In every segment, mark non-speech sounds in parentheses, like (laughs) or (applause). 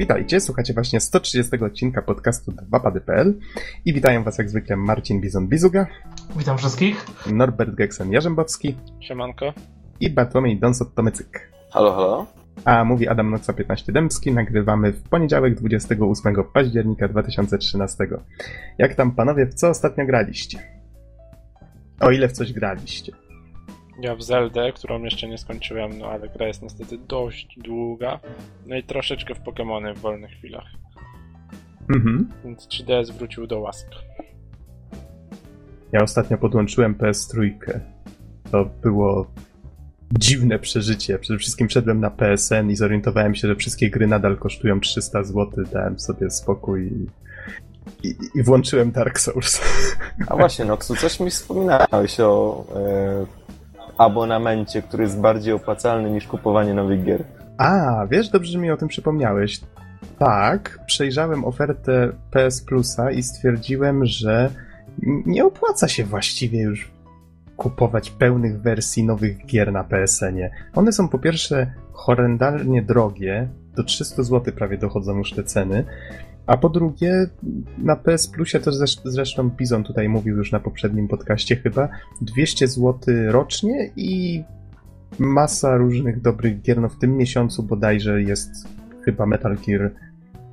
Witajcie, słuchacie właśnie 130 odcinka podcastu 2pady.pl i witają was jak zwykle Marcin Bizon-Bizuga. Witam wszystkich. Norbert Geksen-Jarzębowski. Siemanko. I Bartłomiej Donsot-Tomycyk. Halo, halo. A mówi Adam Noxa 15 Dębski. Nagrywamy w poniedziałek 28 października 2013. Jak tam panowie, w co ostatnio graliście? O ile w coś graliście? Ja w Zeldę, którą jeszcze nie skończyłem, no ale gra jest niestety dość długa. No i troszeczkę w Pokémony w wolnych chwilach. Mhm. Więc 3DS wrócił do łask. Ja ostatnio podłączyłem PS3. To było dziwne przeżycie. Przede wszystkim wszedłem na PSN i zorientowałem się, że wszystkie gry nadal kosztują 300 zł. Dałem sobie spokój i, i, i włączyłem Dark Souls. A właśnie, Noxu, coś mi wspominałeś o e, abonamencie, który jest bardziej opłacalny niż kupowanie nowych gier. A, wiesz, dobrze że mi o tym przypomniałeś. Tak, przejrzałem ofertę PS Plusa i stwierdziłem, że nie opłaca się właściwie już kupować pełnych wersji nowych gier na PSN-ie. One są po pierwsze horrendalnie drogie, do 300 zł prawie dochodzą już te ceny, a po drugie na PS Plusie, to zresztą Bizon tutaj mówił już na poprzednim podcaście chyba, 200 zł rocznie i masa różnych dobrych gier, no w tym miesiącu bodajże jest chyba Metal Gear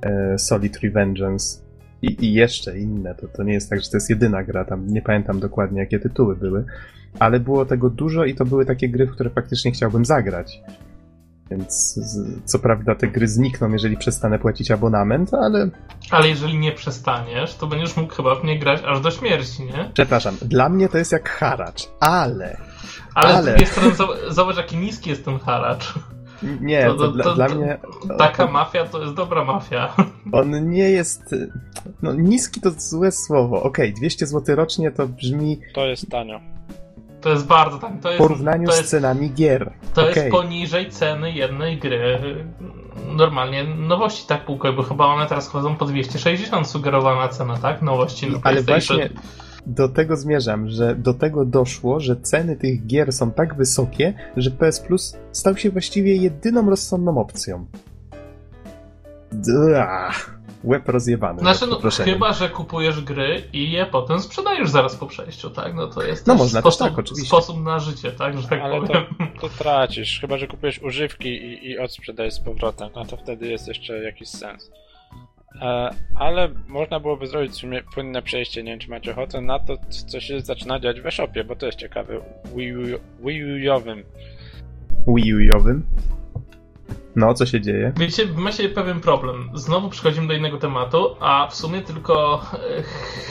e, Solid Revengeance i, i, jeszcze inne. To, to nie jest tak, że to jest jedyna gra, tam nie pamiętam dokładnie jakie tytuły były, ale było tego dużo i to były takie gry, w które faktycznie chciałbym zagrać. Więc co prawda te gry znikną, jeżeli przestanę płacić abonament, ale. Ale jeżeli nie przestaniesz, to będziesz mógł chyba w nie grać aż do śmierci, nie? Przepraszam, dla mnie to jest jak haracz, ale. Ale, ale... z drugiej strony zobacz, jaki niski jest ten haracz. Nie, to, to, to, dla, dla, mnie. Taka mafia to jest dobra mafia. On nie jest. No, niski to złe słowo. Okej, okay, 200 zł rocznie to brzmi. To jest tanio. To jest bardzo tak. To jest, w porównaniu to jest, z cenami gier. To okay. jest poniżej ceny jednej gry. Normalnie nowości tak półkowe, bo chyba one teraz chodzą po 260 sugerowana cena, tak? Nowości na Ale właśnie do tego zmierzam, że do tego doszło, że ceny tych gier są tak wysokie, że PS Plus stał się właściwie jedyną rozsądną opcją. Dach łeb rozjebany. Znaczy, no, chyba, że kupujesz gry i je potem sprzedajesz zaraz po przejściu, tak? No to jest no, można sposób, tak, oczywiście. sposób na życie, tak? Że tak Ale powiem. To, to tracisz, chyba, że kupujesz używki i, i odsprzedajesz z powrotem, no to wtedy jest jeszcze jakiś sens. E, ale można byłoby zrobić w sumie płynne przejście, nie wiem czy macie ochotę, na to, co się zaczyna dziać w e-shopie, bo to jest ciekawe, Wii U-owym. Wii U-owym? No, co się dzieje? Wiecie, ma się pewien problem. Znowu przechodzimy do innego tematu, a w sumie tylko e,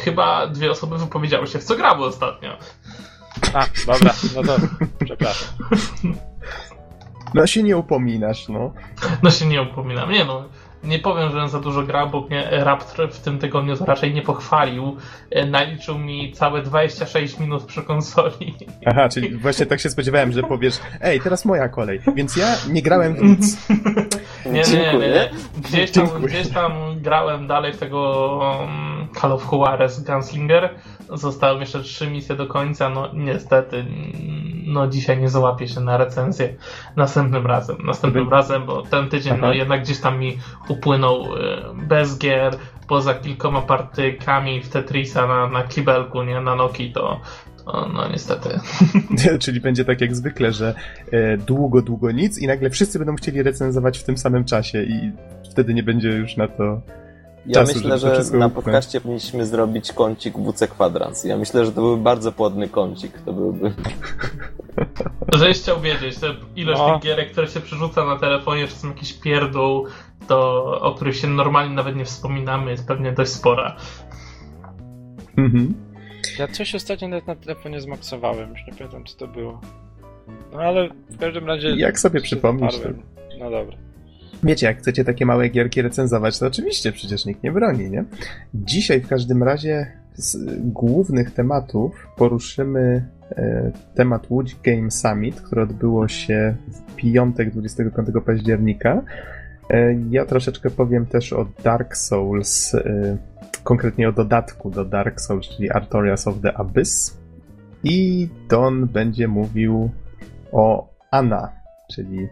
chyba dwie osoby wypowiedziały się, w co grały ostatnio. A, dobra, no to przepraszam. (laughs) No się nie upominasz, no. No się nie upominam, nie no nie powiem, że za dużo grał, bo mnie Raptor w tym tygodniu raczej nie pochwalił. E, naliczył mi całe 26 minut przy konsoli. Aha, czyli właśnie tak się spodziewałem, że powiesz, ej, teraz moja kolej, więc ja nie grałem w nic. (laughs) nie, nie, nie. Gdzieś tam, gdzieś tam grałem dalej w tego um, Call of Juarez Gunslinger. Zostały jeszcze trzy misje do końca, no niestety no dzisiaj nie załapię się na recenzję następnym razem. Następnym razem, bo ten tydzień no, jednak gdzieś tam mi upłynął e, bez gier, poza kilkoma partykami w Tetrisa na, na kibelku, nie, na Noki, to, no niestety. (laughs) Czyli będzie tak jak zwykle, że e, długo, długo nic i nagle wszyscy będą chcieli recenzować w tym samym czasie i wtedy nie będzie już na to ja czasu, myślę, że na podcaście powinniśmy zrobić kącik WC Kwadrans. Ja myślę, że to byłby bardzo płodny kącik. To byłby. Żeś chciał wiedzieć, że ilość no. tych gierek, które się przerzuca na telefonie, czasem jakiś pierdół, to, o których się normalnie nawet nie wspominamy, jest pewnie dość spora. Mhm. Ja coś ostatnio nawet na telefonie zmaksowałem, już nie pamiętam co to było. No ale w każdym razie... Jak sobie przypomnisz? No dobra. Wiecie, jak chcecie takie małe gierki recenzować, to oczywiście przecież nikt nie broni, nie? Dzisiaj w każdym razie z głównych tematów poruszymy e, temat Łódź Game Summit, które odbyło się w piątek 25 października. E, ja troszeczkę powiem też o Dark Souls, e, konkretnie o dodatku do Dark Souls, czyli Artorias of the Abyss. I Don będzie mówił o Anna, czyli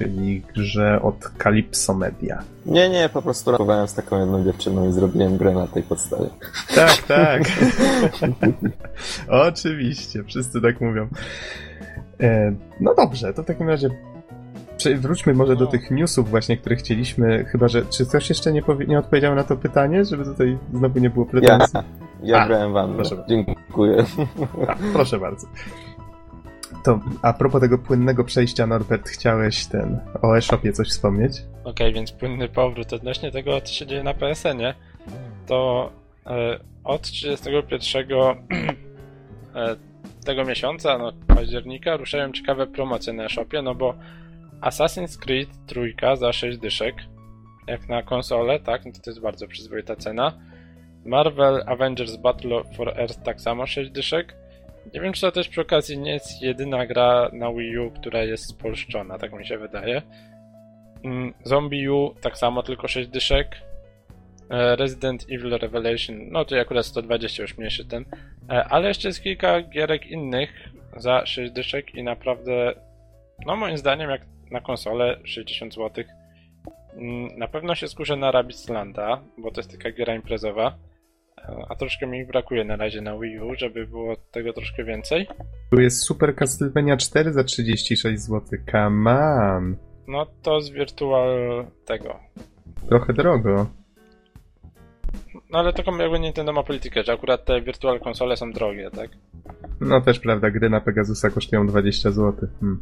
czyli grze od Calypso Media. Nie, nie, po prostu rapowałem z taką jedną dziewczyną i zrobiłem grę na tej podstawie. Tak, tak. (laughs) Oczywiście, wszyscy tak mówią. E, no dobrze, to w takim razie wróćmy może do tych newsów właśnie, które chcieliśmy, chyba że, czy ktoś jeszcze nie, powie, nie odpowiedział na to pytanie, żeby tutaj znowu nie było Ja, pretensji? ja A, grałem wam. proszę. Dziękuję. A, proszę bardzo. To a propos tego płynnego przejścia, Norbert, chciałeś ten o e-shopie coś wspomnieć? Okej, więc płynny powrót odnośnie tego, co się dzieje na PSN-ie, to e, od 31 e, tego miesiąca, no października, ruszają ciekawe promocje na shopie, no bo Assassin's Creed trójka za 6 dyszek, jak na konsolę, tak, no to, to jest bardzo przyzwoita cena. Marvel Avengers Battle for Earth tak samo 6 dyszek. Nie wiem, czy to też przy okazji nie jest jedyna gra na Wii U, która jest spolszczona, tak mi się wydaje. Mm, Zombie U tak samo, tylko 6 dyszek. E, Resident Evil Revelation, no to akurat 120 już mniejszy ten. E, Ale jeszcze jest kilka gierek innych za 6 dyszek i naprawdę, no moim zdaniem jak na konsolę 60 zł. Mm, Na pewno się skuszę na Rabbids Landa, bo to jest taka gra imprezowa. E, A troszkę mi brakuje na razie na Wii U, żeby było tego troszkę więcej. Tu jest Super Castlevania 4 za 36 zł. Come on! No to z Virtual tego. Trochę drogo. No ale taką jakby Nintendo ma politykę, że akurat te Virtual konsole są drogie, tak? No też prawda, gry na Pegasusa kosztują 20 zł. Hmm.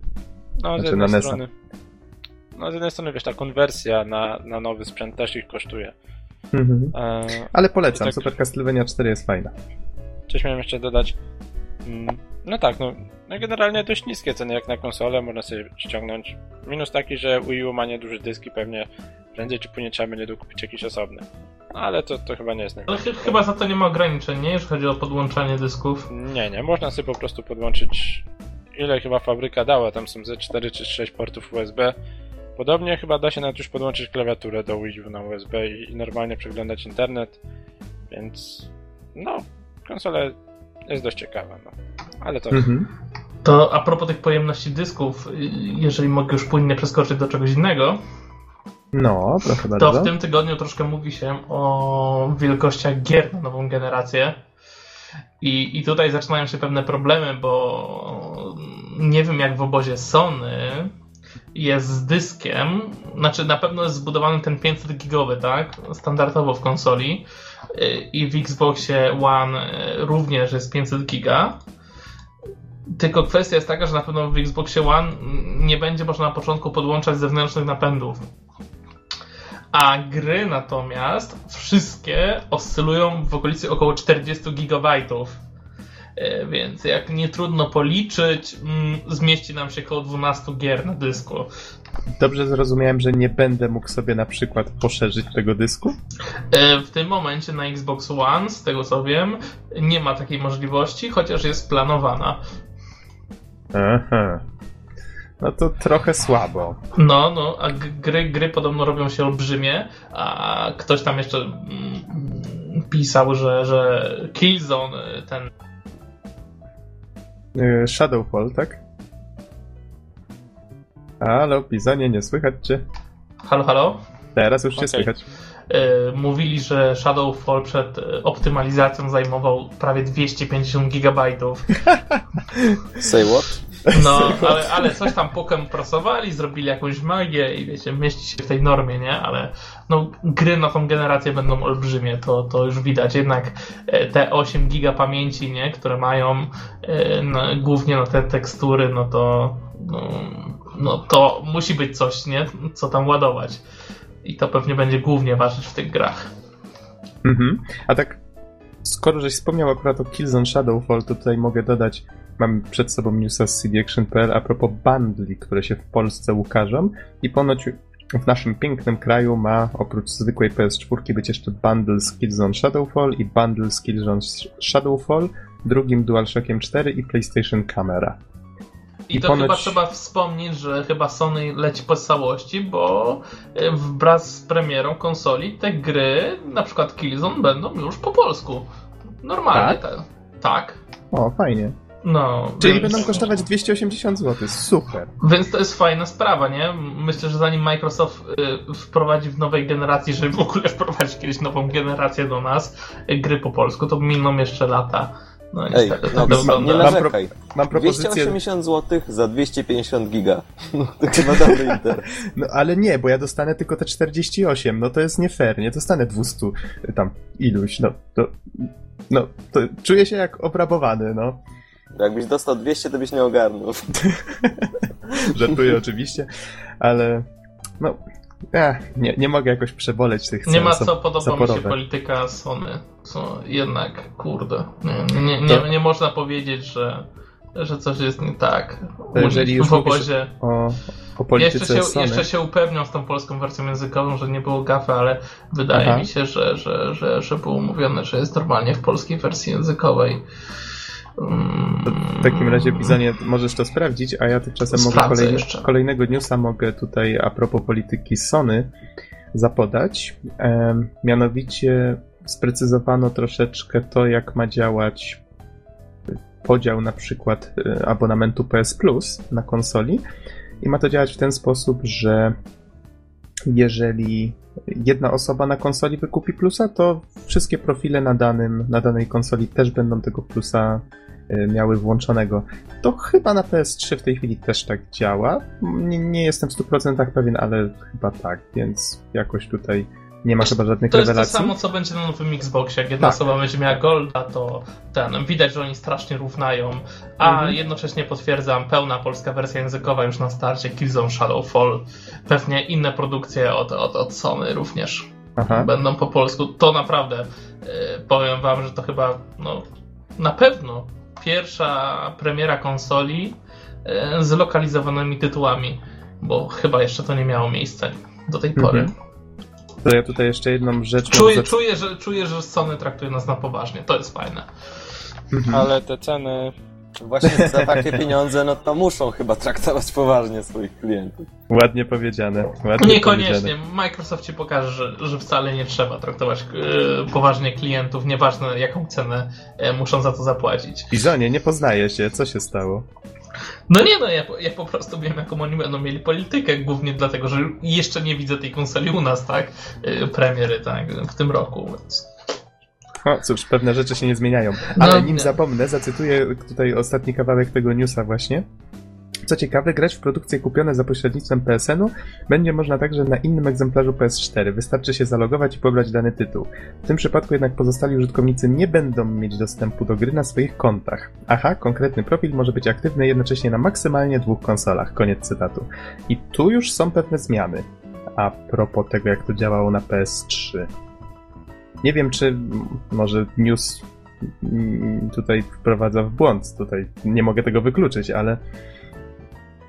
No z Znaczy jednej na strony. No z jednej strony wiesz, ta konwersja na, na nowy sprzęt też ich kosztuje. Mhm. E, Ale polecam, Tak. Super Castlevania 4 jest fajna. coś miałem jeszcze dodać. Mm, No tak, no, no generalnie dość niskie ceny jak na konsolę, można sobie ściągnąć. Minus taki, że Wii U ma nieduży dysk i pewnie prędzej czy później trzeba będzie dokupić jakiś osobny. No, ale to, to chyba nie jest Ale najważniejsze. ch- chyba za to nie ma ograniczeń, nie? Jeżeli chodzi o podłączanie dysków. Nie, nie, można sobie po prostu podłączyć ile chyba fabryka dała, tam są ze 4 czy 6 portów USB. Podobnie chyba da się nawet już podłączyć klawiaturę do Wii U na USB i, i normalnie przeglądać internet, więc no, konsola jest dość ciekawa, no. Ale to Mhm. To a propos tych pojemności dysków, jeżeli mogę już płynnie przeskoczyć do czegoś innego, No, proszę to bardzo. w tym tygodniu troszkę mówi się o wielkościach gier na nową generację. I, I tutaj zaczynają się pewne problemy, bo nie wiem jak w obozie Sony jest z dyskiem, znaczy na pewno jest zbudowany ten 500 gigowy, tak? Standardowo w konsoli i w Xboxie One również jest 500 giga. Tylko kwestia jest taka, że na pewno w Xboxie One nie będzie można na początku podłączać zewnętrznych napędów. A gry natomiast wszystkie oscylują w okolicy około 40 GB. E, Więc jak nie trudno policzyć, mm, zmieści nam się około 12 gier na dysku. Dobrze zrozumiałem, że nie będę mógł sobie na przykład poszerzyć tego dysku? E, W tym momencie na Xbox One, z tego co wiem, nie ma takiej możliwości, chociaż jest planowana. Aha. No to trochę słabo. No, no, a gry, gry podobno robią się olbrzymie, a ktoś tam jeszcze mm, pisał, że, że Killzone, y, ten Yy, Shadowfall, tak? Halo, pisanie, nie słychać cię. Halo, halo? Teraz już cię Okej. słychać. Y, mówili, że Shadowfall przed y, optymalizacją zajmował prawie 250 gigabajtów. Say what? No, (laughs) ale, ale coś tam pokem pracowali, zrobili jakąś magię i wiecie, mieści się w tej normie, nie? Ale no, gry na tą generację będą olbrzymie, to, to już widać. Jednak e, te 8 giga pamięci, nie? Które mają e, no, głównie na te tekstury, no to no, no to musi być coś, nie? Co tam ładować. I to pewnie będzie głównie ważyć w tych grach. Mhm. A tak, skoro żeś wspomniał akurat o Killzone Shadowfall, to tutaj mogę dodać, mam przed sobą newsa z cdaction.pl a propos bundli, które się w Polsce ukażą i ponoć w naszym pięknym kraju ma oprócz zwykłej PS4 być jeszcze bundle z Killzone Shadowfall i bundle z Killzone Shadowfall, drugim DualShockiem 4 i PlayStation Camera. I, I to ponoć- chyba trzeba wspomnieć, że chyba Sony leci po całości, bo e, wraz z premierą konsoli te gry, na przykład Killzone, będą już po polsku. Normalnie. Tak. tak. O, fajnie. No, Czyli więc, będą kosztować 280 zł. Super. Więc to jest fajna sprawa, nie? Myślę, że zanim Microsoft y, wprowadzi w nowej generacji, żeby w ogóle (laughs) wprowadzić kiedyś nową generację do nas, y, gry po polsku, to miną jeszcze lata. No Ej, niestety, no, tak to nie narzekaj. Mam propozycję. 280 zł za 250 giga. (laughs) No, to chyba dobry interes. No ale nie, bo ja dostanę tylko te 48. No to jest nie fair. Nie dostanę 200 tam iluś. No to. No to czuję się jak obrabowany, no. Jakbyś dostał 200, to byś nie ogarnął. (laughs) Żartuję oczywiście, ale. No. Ja, nie, nie mogę jakoś przeboleć tych cen. Nie ma co, podoba mi się zaporowe. polityka Sony, co jednak, kurde, nie, nie, nie, nie można powiedzieć, że, że coś jest nie tak. To jeżeli już w obozie. O, o polityce Jeszcze się, Sony. jeszcze się upewniam z tą polską wersją językową, że nie było gafy, ale wydaje Aha. mi się, że, że, że, że było mówione, że jest normalnie w polskiej wersji językowej. To w takim razie, Bizonie, możesz to sprawdzić, a ja tymczasem mogę Sprawdzę jeszcze. kolejnego newsa mogę tutaj a propos polityki Sony zapodać. Em, mianowicie sprecyzowano troszeczkę to, jak ma działać podział na przykład e, abonamentu PS Plus na konsoli i ma to działać w ten sposób, że jeżeli jedna osoba na konsoli wykupi plusa, to wszystkie profile na, danym, na danej konsoli też będą tego plusa e, miały włączonego. To chyba na PS3 w tej chwili też tak działa. Nie, nie jestem w 100% pewien, ale chyba tak, więc jakoś tutaj nie ma chyba żadnych To jest to rewelacji. samo, co będzie na nowym Xboxie. Jak jedna Tak. osoba będzie miała Golda, to ten, widać, że oni strasznie równają. A Mhm. jednocześnie potwierdzam, pełna polska wersja językowa już na starcie, Killzone Shadowfall, pewnie inne produkcje od, od, od Sony również Aha. będą po polsku. To naprawdę, e, powiem wam, że to chyba, no, na pewno pierwsza premiera konsoli e, z lokalizowanymi tytułami, bo chyba jeszcze to nie miało miejsca do tej pory. Mhm. To ja tutaj jeszcze jedną rzecz... Czuję, zac- czuję, że, czuję, że Sony traktuje nas na poważnie. To jest fajne. Mhm. Ale te ceny Właśnie za takie pieniądze, no to muszą chyba traktować poważnie swoich klientów. Ładnie powiedziane. Ładnie Niekoniecznie. Powiedziane. Microsoft ci pokaże, że, że wcale nie trzeba traktować e, poważnie klientów, nieważne jaką cenę e, muszą za to zapłacić. Bizonie, nie poznaje się. Co się stało? No nie no, ja, po- ja po prostu wiem, jaką oni będą mieli politykę, głównie dlatego, że jeszcze nie widzę tej konsoli u nas, tak? E, premiery, tak? W tym roku, więc... O, cóż, pewne rzeczy się nie zmieniają. Ale No, nim zapomnę, zacytuję tutaj ostatni kawałek tego newsa właśnie. Co ciekawe, grać w produkcje kupione za pośrednictwem PSN-u będzie można także na innym egzemplarzu PS4. Wystarczy się zalogować i pobrać dany tytuł. W tym przypadku jednak pozostali użytkownicy nie będą mieć dostępu do gry na swoich kontach. Aha, konkretny profil może być aktywny jednocześnie na maksymalnie dwóch konsolach. Koniec cytatu. I tu już są pewne zmiany. A propos tego, jak to działało na PS3. Nie wiem, czy może news tutaj wprowadza w błąd. Tutaj nie mogę tego wykluczyć, ale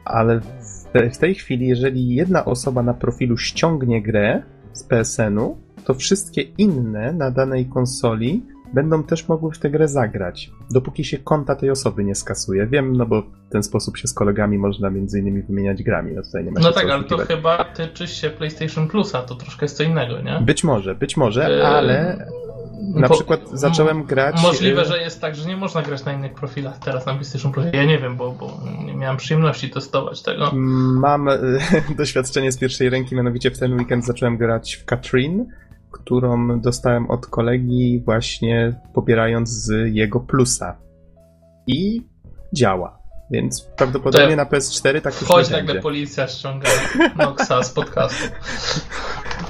ale w, te, w tej chwili, jeżeli jedna osoba na profilu ściągnie grę z PSN-u, to wszystkie inne na danej konsoli będą też mogły w tę grę zagrać, dopóki się konta tej osoby nie skasuje. Wiem, no bo w ten sposób się z kolegami można między innymi wymieniać grami, no tutaj nie ma No tak, ale to chyba tyczy się PlayStation Plusa, to troszkę jest co innego, nie? Być może, być może, Eee, ale na przykład zacząłem grać... Możliwe, y, że jest tak, że nie można grać na innych profilach teraz na PlayStation Plus. Ja nie wiem, bo, bo nie miałem przyjemności testować tego. Mam y, (laughs) doświadczenie z pierwszej ręki, mianowicie w ten weekend zacząłem grać w Katrin, którą dostałem od kolegi właśnie pobierając z jego plusa. I działa. Więc prawdopodobnie na PS4 tak już Chodź, nagle policja ściąga Noxa z podcastu. (laughs)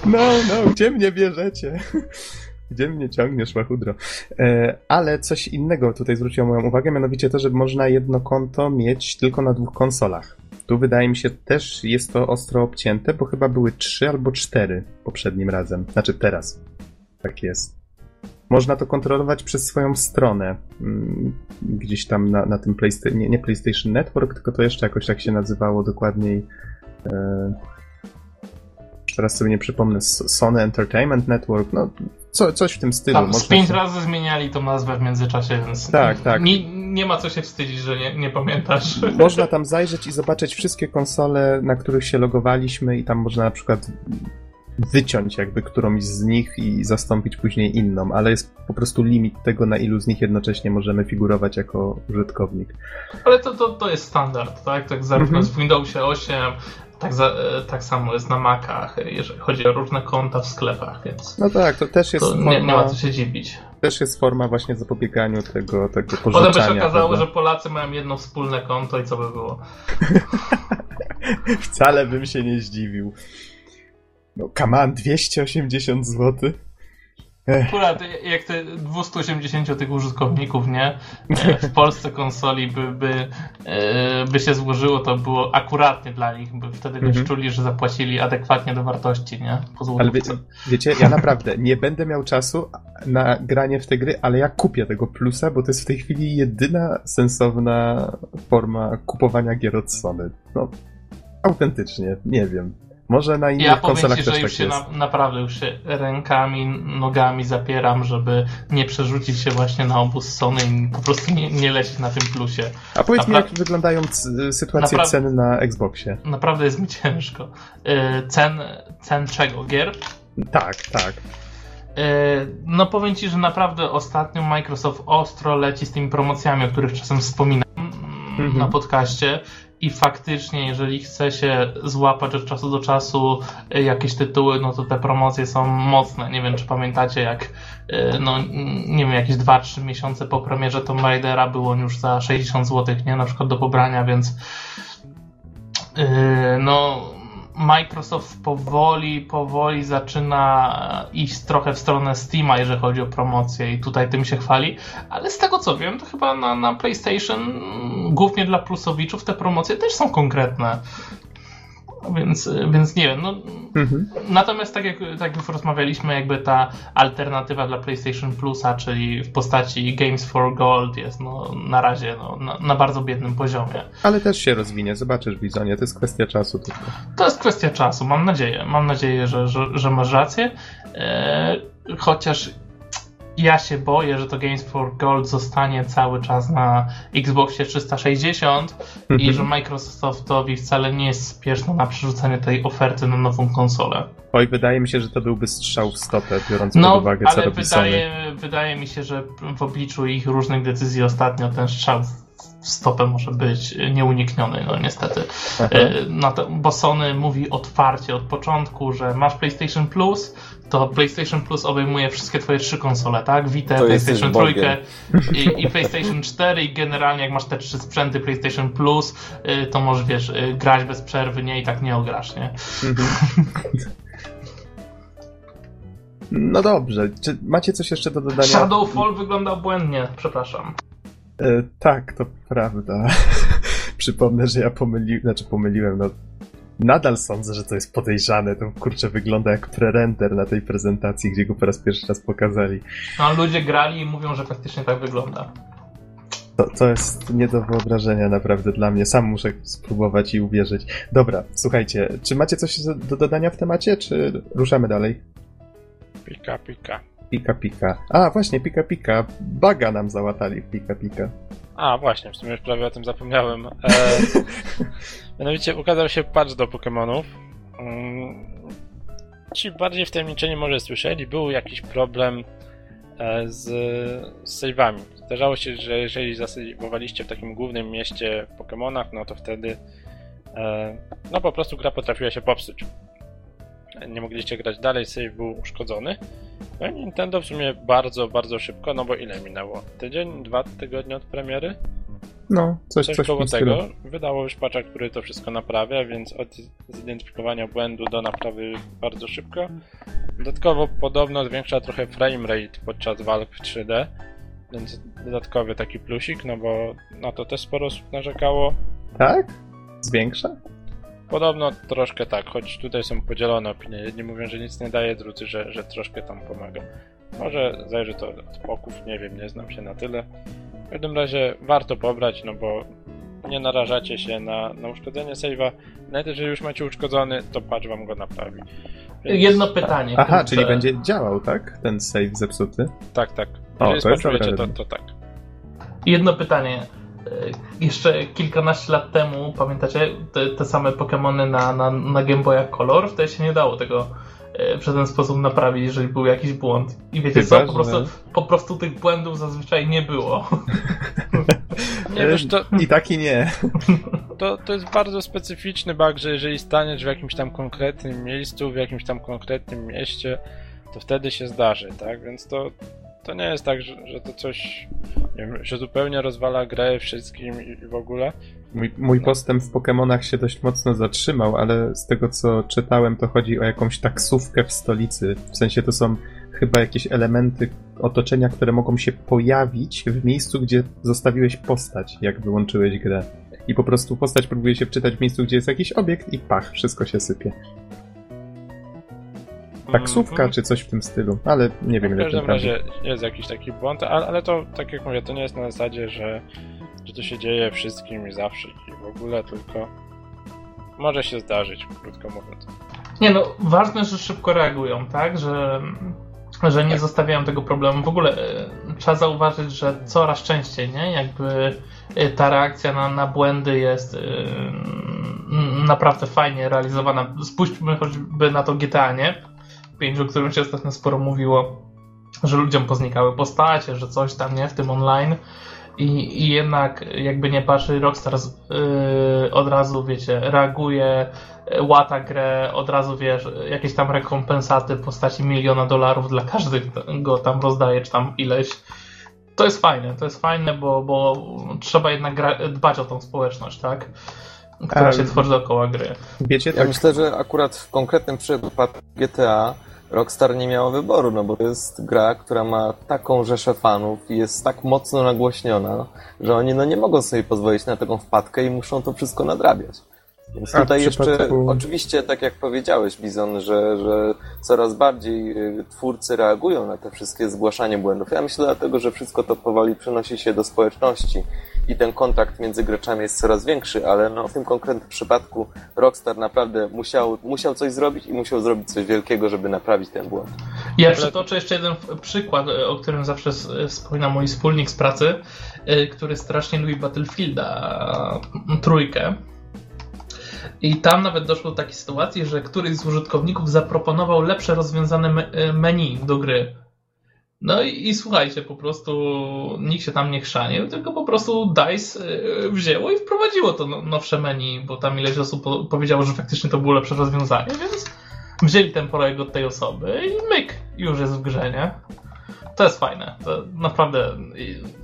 No, no, gdzie mnie bierzecie? (laughs) Gdzie mnie ciągniesz, łachudro? E, ale coś innego tutaj zwróciło moją uwagę, mianowicie to, że można jedno konto mieć tylko na dwóch konsolach. Tu wydaje mi się też jest to ostro obcięte, bo chyba były trzy albo cztery poprzednim razem. Znaczy teraz. Tak jest. Można to kontrolować przez swoją stronę. Mm, Gdzieś tam na, na tym PlayStation, nie, nie PlayStation Network, tylko to jeszcze jakoś tak się nazywało dokładniej. E, teraz sobie nie przypomnę, Sony Entertainment Network, no co, coś w tym stylu. Tam z pięć się- razy zmieniali tą nazwę w międzyczasie, więc Tak, tak. Nie, nie ma co się wstydzić, że nie, nie pamiętasz. (laughs) Można tam zajrzeć i zobaczyć wszystkie konsole, na których się logowaliśmy i tam można na przykład wyciąć jakby którąś z nich i zastąpić później inną, ale jest po prostu limit tego, na ilu z nich jednocześnie możemy figurować jako użytkownik. Ale to, to, to jest standard, tak? Tak zarówno Mhm. w Windowsie 8, tak, za, tak samo jest na Macach, jeżeli chodzi o różne konta w sklepach, więc No tak, to też jest to nie, forma, nie ma co się dziwić. też jest forma właśnie zapobieganiu tego, tego Potem by się pożyczania. okazało, prawda? że Polacy mają jedno wspólne konto i co by było. (laughs) Wcale bym się nie zdziwił. No, on, 280 zł? Akurat jak te 280 tych użytkowników, nie? e, W Polsce konsoli by, by, e, by się złożyło, to było akuratnie dla nich, by wtedy wiesz, Mhm. czuli, że zapłacili adekwatnie do wartości, nie? Ale wie, wiecie, ja naprawdę nie będę miał czasu na granie w te gry, ale ja kupię tego plusa, bo to jest w tej chwili jedyna sensowna forma kupowania gier od Sony. No, autentycznie, nie wiem. Może na innych Ja powiem konsolach ci, że też już tak się jest. na, naprawdę już się rękami, nogami zapieram, żeby nie przerzucić się właśnie na obóz Sony i po prostu nie, nie lecieć na tym plusie. A powiedz mi, Napra- jak wyglądają sytuacje Napra- cen na Xboxie? Naprawdę jest mi ciężko. E, Cen, cen czego? Gier? Tak, tak. E, No powiem Ci, że naprawdę ostatnio Microsoft ostro leci z tymi promocjami, o których czasem wspominam mm, Mhm. na podcaście i faktycznie, jeżeli chce się złapać od czasu do czasu e, jakieś tytuły, no to te promocje są mocne. Nie wiem, czy pamiętacie, jak e, no nie wiem, jakieś 2-3 miesiące po premierze Tomb Raidera było on już za 60 zł, nie? Na przykład do pobrania, więc e, no Microsoft powoli, powoli zaczyna iść trochę w stronę Steama, jeżeli chodzi o promocję i tutaj tym się chwali, ale z tego co wiem, to chyba na, na PlayStation, mm, głównie dla plusowiczów, te promocje też są konkretne. Więc, więc nie wiem, no, Mhm. Natomiast tak jak, tak już rozmawialiśmy, jakby ta alternatywa dla PlayStation Plusa, czyli w postaci Games for Gold jest no, na razie no, na, na bardzo biednym poziomie. Ale też się rozwinie, zobaczysz, Bizonie, to jest kwestia czasu tylko. To jest kwestia czasu, mam nadzieję. Mam nadzieję, że, że, że masz rację. E, chociaż ja się boję, że to Games for Gold zostanie cały czas na Xboxie 360 i Mhm. że Microsoftowi wcale nie jest spieszno na przerzucanie tej oferty na nową konsolę. Oj, wydaje mi się, że to byłby strzał w stopę, biorąc pod No, uwagę, co ale robi Sony. wydaje, wydaje mi się, że w obliczu ich różnych decyzji ostatnio ten strzał w stopę może być nieunikniony, no niestety. No to, bo Sony mówi otwarcie od początku, że masz PlayStation Plus, to PlayStation Plus obejmuje wszystkie twoje trzy konsole, tak? Vita, To PlayStation 3 Bogiem. i, i PlayStation 4 i generalnie jak masz te trzy sprzęty PlayStation Plus, y, to możesz, wiesz, y, grać bez przerwy, nie? I tak nie ograsz, nie? Mhm. (laughs) No dobrze, czy macie coś jeszcze do dodania? Shadowfall wygląda błędnie, przepraszam. E, tak, to prawda. (laughs) Przypomnę, że ja pomyliłem, znaczy pomyliłem, no nadal sądzę, że to jest podejrzane. To kurczę wygląda jak prerender na tej prezentacji, gdzie go po raz pierwszy raz pokazali. No, ludzie grali i mówią, że faktycznie tak wygląda. To, to jest nie do wyobrażenia naprawdę dla mnie. Sam muszę spróbować i uwierzyć. Dobra, słuchajcie, czy macie coś do, do dodania w temacie, czy ruszamy dalej? Pika, pika. Pika pika. A, właśnie, pika pika. Baga nam załatali w pika pika. A, właśnie, w sumie już prawie o tym zapomniałem. E, (laughs) mianowicie ukazał się patch do Pokémonów. Mm, Ci bardziej wtajemniczeni może słyszeli, był jakiś problem e, z, z save'ami. Zdarzało się, że jeżeli zasejwowaliście w takim głównym mieście w Pokémonach, no to wtedy e, no po prostu gra potrafiła się popsuć. Nie mogliście grać dalej, save był uszkodzony. No i Nintendo w sumie bardzo, bardzo szybko, no bo ile minęło? Tydzień, dwa tygodnie od premiery? No, coś, Coś, coś koło stylu. tego. Wydało już patcha, który to wszystko naprawia, więc od zidentyfikowania błędu do naprawy bardzo szybko. Dodatkowo podobno zwiększa trochę frame rate podczas walk w 3D, więc dodatkowy taki plusik, no bo na to też sporo osób narzekało. Tak? Zwiększa? Podobno troszkę tak, choć tutaj są podzielone opinie. Jedni mówią, że nic nie daje, drudzy, że, że troszkę tam pomaga. Może zależy to od poków, nie wiem, nie znam się na tyle. W każdym razie warto pobrać, no bo nie narażacie się na, na uszkodzenie save'a. Nawet jeżeli już macie uszkodzony, to patch wam go naprawi. Więc- Jedno pytanie. Aha, kurczę. czyli będzie działał, tak? Ten save zepsuty. Tak, tak. O, Jeżeli to jest skończycie, dobre. to, to tak. Jedno pytanie. E, Jeszcze kilkanaście lat temu, pamiętacie, te, te same Pokémony na, na, na Game Boya Color? Wtedy się nie dało tego e, przez ten sposób naprawić, jeżeli był jakiś błąd. I wiecie Chyba, co, po prostu, że- po prostu tych błędów zazwyczaj nie było. (laughs) Nie wiesz, to, I tak i nie. to, to jest bardzo specyficzny bug, że jeżeli staniesz w jakimś tam konkretnym miejscu, w jakimś tam konkretnym mieście, to wtedy się zdarzy, tak? Więc to, to nie jest tak, że, że to coś, nie wiem, że zupełnie rozwala grę wszystkim i, i w ogóle. Mój, mój postęp w Pokémonach się dość mocno zatrzymał, ale z tego co czytałem, to chodzi o jakąś taksówkę w stolicy. W sensie to są chyba jakieś elementy otoczenia, które mogą się pojawić w miejscu, gdzie zostawiłeś postać, jak wyłączyłeś grę. I po prostu postać próbuje się wczytać w miejscu, gdzie jest jakiś obiekt i pach, wszystko się sypie. Taksówka Mhm. czy coś w tym stylu, ale nie wiem W ile to każdym razie jest jakiś taki błąd, ale, ale to, tak jak mówię, to nie jest na zasadzie, że, że to się dzieje wszystkim i zawsze i w ogóle, tylko może się zdarzyć, krótko mówiąc. Nie no, ważne, że szybko reagują, tak? Że, że nie zostawiają tego problemu. W ogóle e, trzeba zauważyć, że coraz częściej, nie? Jakby e, ta reakcja na, na błędy jest m, naprawdę fajnie realizowana. Spójrzmy choćby na to GTA, nie? 5, o którym się ostatnio sporo mówiło, że ludziom poznikały postacie, że coś tam, nie? W tym online. I, I jednak, jakby nie patrzy, Rockstar z- yy, od razu, wiecie, reaguje, łata grę, od razu wiesz, jakieś tam rekompensaty w postaci miliona dolarów dla każdego tam rozdaje, czy tam ileś. To jest fajne, to jest fajne, bo, bo trzeba jednak gra, dbać o tą społeczność, tak? Która się tworzy dookoła gry. Wiecie, Ja tak myślę, że akurat w konkretnym przypadku GTA Rockstar nie miało wyboru, no bo to jest gra, która ma taką rzeszę fanów i jest tak mocno nagłośniona, że oni no nie mogą sobie pozwolić na taką wpadkę i muszą to wszystko nadrabiać. Więc A tutaj jeszcze, przypadku- oczywiście, tak jak powiedziałeś, Bizon, że, że coraz bardziej y, twórcy reagują na te wszystkie zgłaszanie błędów. Ja myślę dlatego, że wszystko to powoli przenosi się do społeczności i ten kontakt między graczami jest coraz większy, ale no, w tym konkretnym przypadku Rockstar naprawdę musiał, musiał coś zrobić i musiał zrobić coś wielkiego, żeby naprawić ten błąd. Ja Ale- przytoczę jeszcze jeden przykład, e, o którym zawsze wspomina mój wspólnik z pracy, e, który strasznie lubi Battlefielda trójkę. I tam nawet doszło do takiej sytuacji, że któryś z użytkowników zaproponował lepsze rozwiązane e, menu do gry. No i, i słuchajcie, po prostu nikt się tam nie chrzanił, tylko po prostu DICE e, wzięło i wprowadziło to no- nowsze menu, bo tam ileś osób po- powiedziało, że faktycznie to było lepsze rozwiązanie, więc wzięli ten projekt od tej osoby i myk, już jest w grze, nie? To jest fajne. To naprawdę,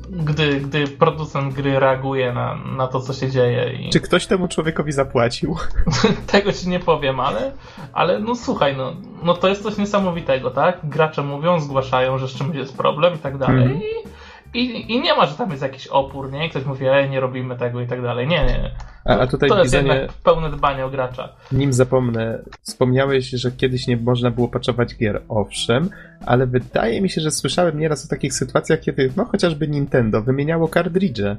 gdy, gdy producent gry reaguje na, na to, co się dzieje i Czy ktoś temu człowiekowi zapłacił? (laughs) tego ci nie powiem, ale, ale no słuchaj, no, no to jest coś niesamowitego, tak? Gracze mówią, zgłaszają, że z czymś jest problem i tak dalej i, i, i nie ma, że tam jest jakiś opór, nie? Ktoś mówi, ej, nie robimy tego i tak dalej. Nie, nie. A, a tutaj to jest jednak pełne dbanie o gracza. nim zapomnę, wspomniałeś, że kiedyś nie można było patchować gier, owszem, ale wydaje mi się, że słyszałem nieraz o takich sytuacjach, kiedy no chociażby Nintendo wymieniało kartridże.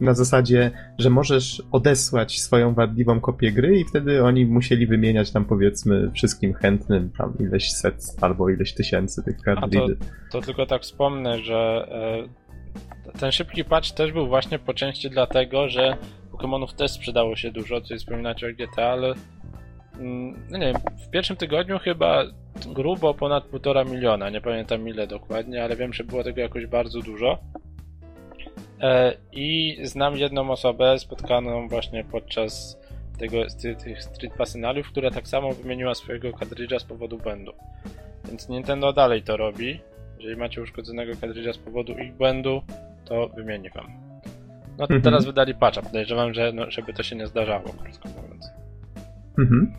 Na zasadzie, że możesz odesłać swoją wadliwą kopię gry i wtedy oni musieli wymieniać tam powiedzmy wszystkim chętnym tam ileś set albo ileś tysięcy tych kartridży. To tylko tak wspomnę, że e, ten szybki patch też był właśnie po części dlatego, że Pokémonów też sprzedało się dużo, co wspominacie o GTA, ale mm, no nie wiem, w pierwszym tygodniu chyba grubo ponad półtora miliona, nie pamiętam ile dokładnie, ale wiem, że było tego jakoś bardzo dużo. E, I znam jedną osobę spotkaną właśnie podczas tego, ty, tych Street Passinaliów, która tak samo wymieniła swojego kartridża z powodu błędu. Więc Nintendo dalej to robi. Jeżeli macie uszkodzonego kartridża z powodu ich błędu, to wymieni wam. No to Mhm. teraz wydali patcha. Podejrzewam, że no, żeby to się nie zdarzało, krótko mówiąc. Mhm.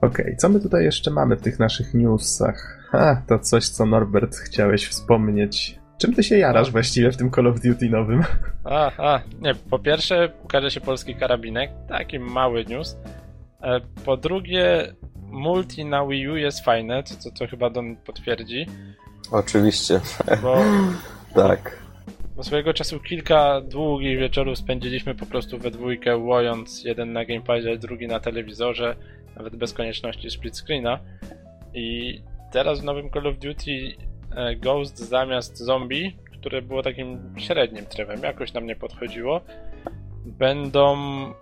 Okej, co my tutaj jeszcze mamy w tych naszych newsach? Ha, to coś, co Norbert chciałeś wspomnieć. Czym ty się jarasz właściwie w tym Call of Duty nowym? A, a, nie, po pierwsze ukaże się polski karabinek, taki mały news. E, Po drugie, multi na Wii U jest fajne, co chyba Don potwierdzi, Oczywiście, bo, (laughs) tak. bo swojego czasu kilka długich wieczorów spędziliśmy po prostu we dwójkę, łojąc jeden na gamepadzie, drugi na telewizorze, nawet bez konieczności split screena. I teraz w nowym Call of Duty e, Ghost zamiast zombie, które było takim średnim trefem, jakoś nam nie podchodziło, będą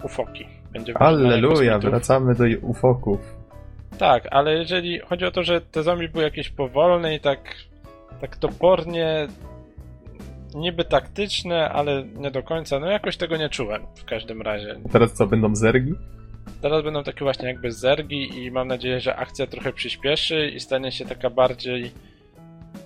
ufoki. Będzie Alleluja, wracamy do ufoków. Tak, ale jeżeli chodzi o to, że te zombie były jakieś powolne i tak, tak topornie niby taktyczne, ale nie do końca, no jakoś tego nie czułem w każdym razie. Teraz co, będą zergi? Teraz będą takie właśnie jakby zergi i mam nadzieję, że akcja trochę przyspieszy i stanie się taka bardziej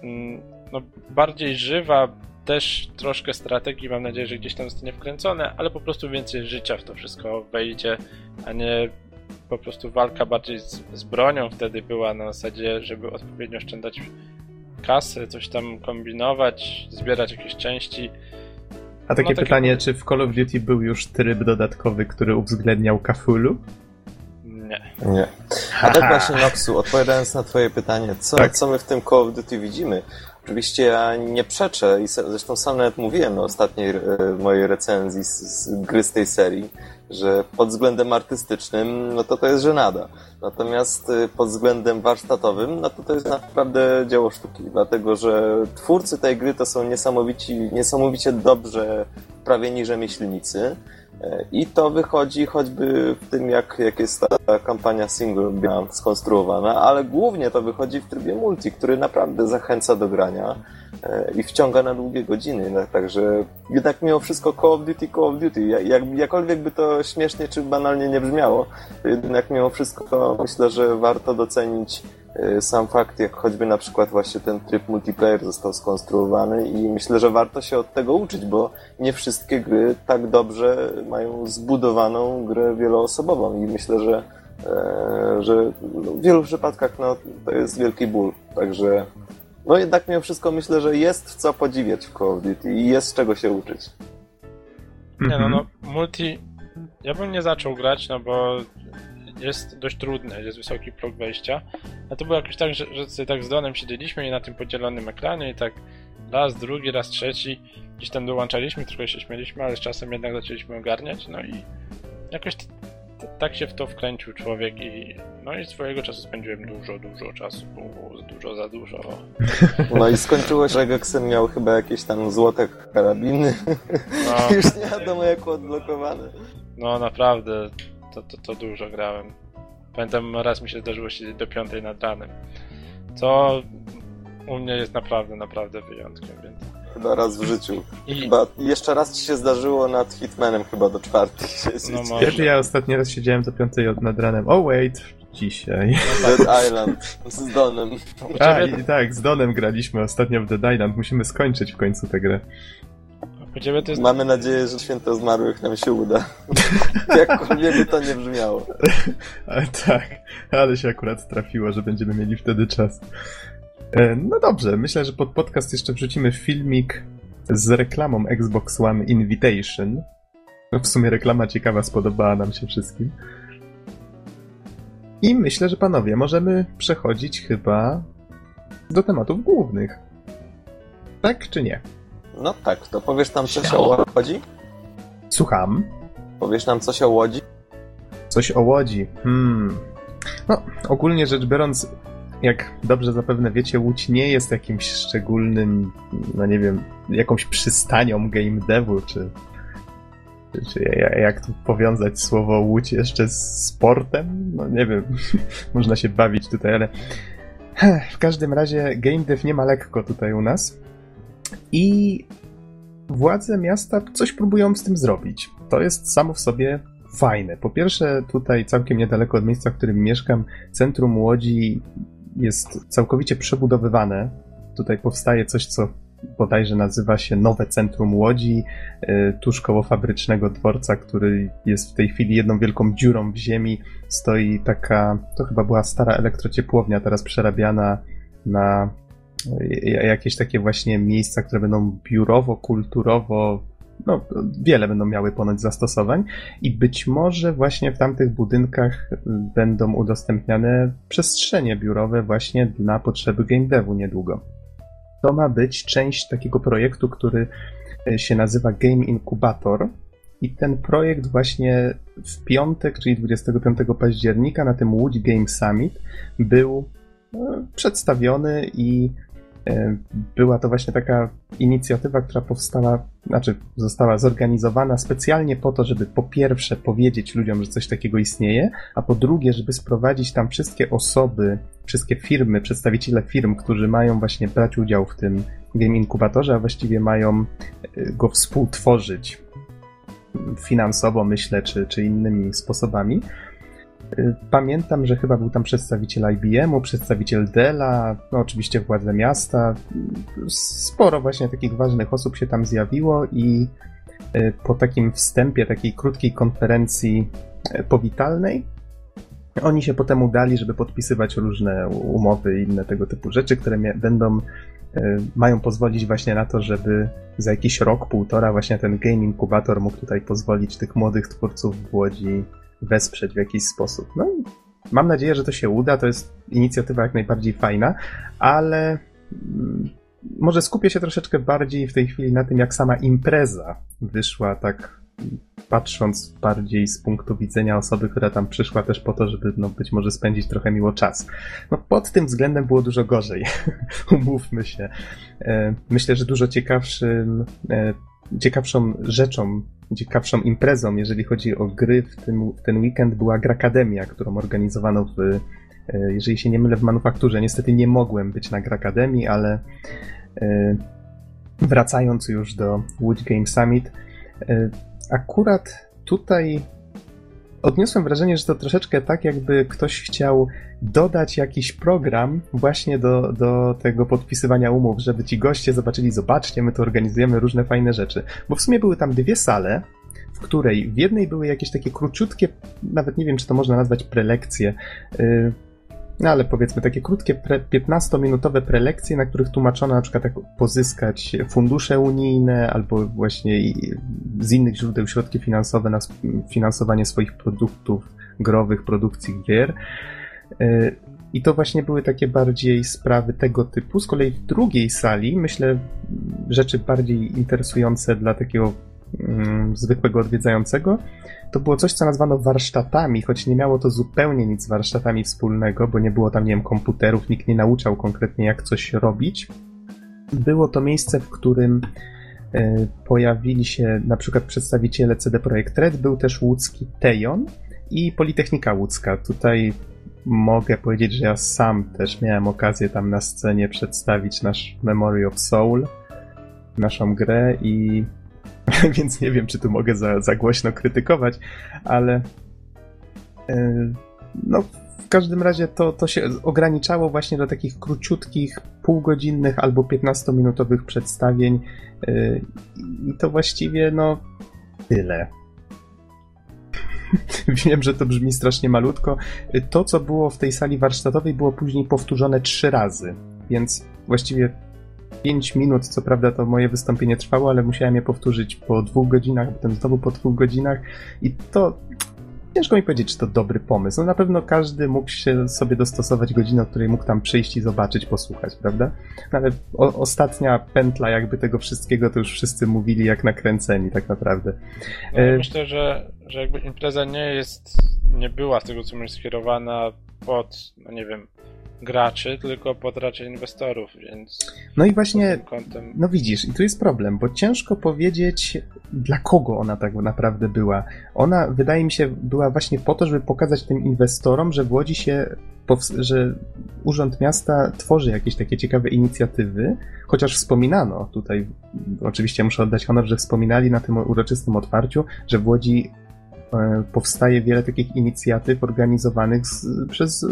mm, no bardziej żywa, też troszkę strategii, mam nadzieję, że gdzieś tam zostanie wkręcone, ale po prostu więcej życia w to wszystko wejdzie, a nie po prostu walka bardziej z, z bronią wtedy była na zasadzie, żeby odpowiednio oszczędzać kasy, coś tam kombinować, zbierać jakieś części. A takie no, pytanie, czy w Call of Duty był już tryb dodatkowy, który uwzględniał Kafulu? Nie. Nie. A tak właśnie, Noxu, odpowiadając na twoje pytanie, co, tak. co my w tym Call of Duty widzimy? Oczywiście ja nie przeczę i zresztą sam nawet mówiłem na ostatniej e, mojej recenzji z, z gry z tej serii, że pod względem artystycznym, no to to jest żenada. Natomiast e, pod względem warsztatowym, no to to jest naprawdę dzieło sztuki, dlatego że twórcy tej gry to są niesamowici, niesamowicie dobrze prawieni rzemieślnicy, i to wychodzi choćby w tym, jak, jak jest ta kampania single skonstruowana, ale głównie to wychodzi w trybie multi, który naprawdę zachęca do grania. e, i wciąga na długie godziny. Także jednak mimo wszystko Call of Duty, Call of Duty. Jak, jakkolwiek by to śmiesznie czy banalnie nie brzmiało, jednak mimo wszystko myślę, że warto docenić Y, sam fakt, jak choćby na przykład właśnie ten tryb multiplayer został skonstruowany i myślę, że warto się od tego uczyć, bo nie wszystkie gry tak dobrze mają zbudowaną grę wieloosobową i myślę, że, e, że w wielu przypadkach no, to jest wielki ból. Także no jednak mimo wszystko myślę, że jest co podziwiać w Call of Duty i jest z czego się uczyć. Nie no, no multi ja bym nie zaczął grać, no bo jest dość trudne, jest wysoki próg wejścia. A to było jakoś tak, że, że sobie tak z Donem siedzieliśmy i na tym podzielonym ekranie i tak raz, drugi, raz trzeci gdzieś tam dołączaliśmy, trochę się śmieliśmy, ale z czasem jednak zaczęliśmy ogarniać, no i jakoś tak się w to wkręcił człowiek i no i swojego czasu spędziłem dużo, dużo czasu, dużo za dużo. (laughs) No i skończyło się, że Gexem miał chyba jakieś tam złote karabiny. No. (laughs) Już nie wiadomo jak odblokowane. No naprawdę, to, to, to dużo grałem. Pamiętam, raz mi się zdarzyło siedzieć do piątej nad ranem. Co u mnie jest naprawdę, naprawdę wyjątkiem, więc... Chyba raz w życiu. I... Chyba jeszcze raz ci się zdarzyło nad Hitmanem chyba do czwartej. (laughs) No może. Ja ostatni raz siedziałem do piątej nad ranem. Oh wait, dzisiaj. Dead (laughs) Island z Donem. A, i tak, z Donem graliśmy ostatnio w Dead Island. Musimy skończyć w końcu tę grę. Jest... Mamy nadzieję, że święto zmarłych nam się uda. (laughs) Jakkolwiek by to nie brzmiało. Ale tak, ale się akurat trafiło, że będziemy mieli wtedy czas. E, no dobrze, myślę, że pod podcast jeszcze wrzucimy filmik z reklamą Xbox One Invitation. No w sumie reklama ciekawa, spodobała nam się wszystkim. I myślę, że panowie, możemy przechodzić chyba do tematów głównych. Tak czy nie? No tak, to powiesz nam coś o Łodzi? Słucham. Powiesz nam coś o Łodzi? Coś o Łodzi. Hmm. No, ogólnie rzecz biorąc, jak dobrze zapewne wiecie, Łódź nie jest jakimś szczególnym, no nie wiem, jakąś przystanią game devu, czy, czy, jak tu powiązać słowo Łódź jeszcze z sportem? No nie wiem, (laughs) można się bawić tutaj, ale w każdym razie game dev nie ma lekko tutaj u nas. I władze miasta coś próbują z tym zrobić. To jest samo w sobie fajne. Po pierwsze, tutaj całkiem niedaleko od miejsca, w którym mieszkam, centrum Łodzi jest całkowicie przebudowywane. Tutaj powstaje coś, co bodajże nazywa się Nowe Centrum Łodzi, y, tuż koło fabrycznego dworca, który jest w tej chwili jedną wielką dziurą w ziemi. Stoi taka, to chyba była stara elektrociepłownia, teraz przerabiana na jakieś takie właśnie miejsca, które będą biurowo, kulturowo, no, wiele będą miały ponoć zastosowań i być może właśnie w tamtych budynkach będą udostępniane przestrzenie biurowe właśnie dla potrzeby game devu niedługo. To ma być część takiego projektu, który się nazywa Game Incubator i ten projekt właśnie w piątek, czyli 25 października na tym Łódź Game Summit był no, przedstawiony i była to właśnie taka inicjatywa, która powstała, znaczy została zorganizowana specjalnie po to, żeby po pierwsze powiedzieć ludziom, że coś takiego istnieje, a po drugie, żeby sprowadzić tam wszystkie osoby, wszystkie firmy, przedstawiciele firm, którzy mają właśnie brać udział w tym game inkubatorze, a właściwie mają e, go współtworzyć finansowo, myślę, czy, czy innymi sposobami. Y, pamiętam, że chyba był tam przedstawiciel IBM-u, przedstawiciel Della, no oczywiście władze miasta. Sporo właśnie takich ważnych osób się tam zjawiło i y, po takim wstępie, takiej krótkiej konferencji y, powitalnej, oni się potem udali, żeby podpisywać różne umowy i inne tego typu rzeczy, które będą, mają pozwolić właśnie na to, żeby za jakiś rok, półtora właśnie ten Game Incubator mógł tutaj pozwolić tych młodych twórców w Łodzi wesprzeć w jakiś sposób. No i mam nadzieję, że to się uda. To jest inicjatywa jak najbardziej fajna, ale mm, może skupię się troszeczkę bardziej w tej chwili na tym, jak sama impreza wyszła, tak patrząc bardziej z punktu widzenia osoby, która tam przyszła też po to, żeby no, być może spędzić trochę miło czas. No, pod tym względem było dużo gorzej, (laughs) umówmy się. E, myślę, że dużo ciekawszym e, ciekawszą rzeczą, ciekawszą imprezą, jeżeli chodzi o gry w ten, ten weekend była Grakademia, którą organizowano w, e, jeżeli się nie mylę, w manufakturze. Niestety nie mogłem być na Grakademii, ale e, wracając już do Łódź Game Summit, e, akurat tutaj odniosłem wrażenie, że to troszeczkę tak, jakby ktoś chciał dodać jakiś program właśnie do, do tego podpisywania umów, żeby ci goście zobaczyli, zobaczcie, my tu organizujemy różne fajne rzeczy. Bo w sumie były tam dwie sale, w której w jednej były jakieś takie króciutkie, nawet nie wiem, czy to można nazwać prelekcje, yy, no ale powiedzmy takie krótkie, pre, 15-minutowe prelekcje, na których tłumaczono na przykład jak pozyskać fundusze unijne albo właśnie z innych źródeł środki finansowe na finansowanie swoich produktów growych, produkcji gier. E, I to właśnie były takie bardziej sprawy tego typu. Z kolei w drugiej sali, myślę, rzeczy bardziej interesujące dla takiego zwykłego odwiedzającego, to było coś, co nazwano warsztatami, choć nie miało to zupełnie nic z warsztatami wspólnego, bo nie było tam, nie wiem, komputerów, nikt nie nauczał konkretnie, jak coś robić. Było to miejsce, w którym e, pojawili się na przykład przedstawiciele CD Projekt Red, był też łódzki Tejon i Politechnika Łódzka. Tutaj mogę powiedzieć, że ja sam też miałem okazję tam na scenie przedstawić nasz Memory of Soul, naszą grę i (laughs) więc nie wiem, czy tu mogę za, za głośno krytykować, ale yy, no w każdym razie to, to się ograniczało właśnie do takich króciutkich, półgodzinnych albo 15-minutowych przedstawień yy, i to właściwie no tyle. (laughs) Wiem, że to brzmi strasznie malutko. To, co było w tej sali warsztatowej, było później powtórzone trzy razy, więc właściwie 5 minut, co prawda to moje wystąpienie trwało, ale musiałem je powtórzyć po dwóch godzinach, potem znowu po dwóch godzinach i to ciężko mi powiedzieć, czy to dobry pomysł. No na pewno każdy mógł się sobie dostosować godzinę, od której mógł tam przyjść i zobaczyć, posłuchać, prawda? No ale o, ostatnia pętla jakby tego wszystkiego, to już wszyscy mówili jak nakręceni tak naprawdę. No, ja myślę, że, że jakby impreza nie jest, nie była z tego co mówisz skierowana pod, no nie wiem, graczy, tylko pod raczej inwestorów, więc. No i właśnie. Kątem... No widzisz, i tu jest problem, bo ciężko powiedzieć, dla kogo ona tak naprawdę była. Ona, wydaje mi się, była właśnie po to, żeby pokazać tym inwestorom, że w Łodzi się. że Urząd Miasta tworzy jakieś takie ciekawe inicjatywy, chociaż wspominano tutaj, oczywiście muszę oddać honor, że wspominali na tym uroczystym otwarciu, że w Łodzi powstaje wiele takich inicjatyw organizowanych z, przez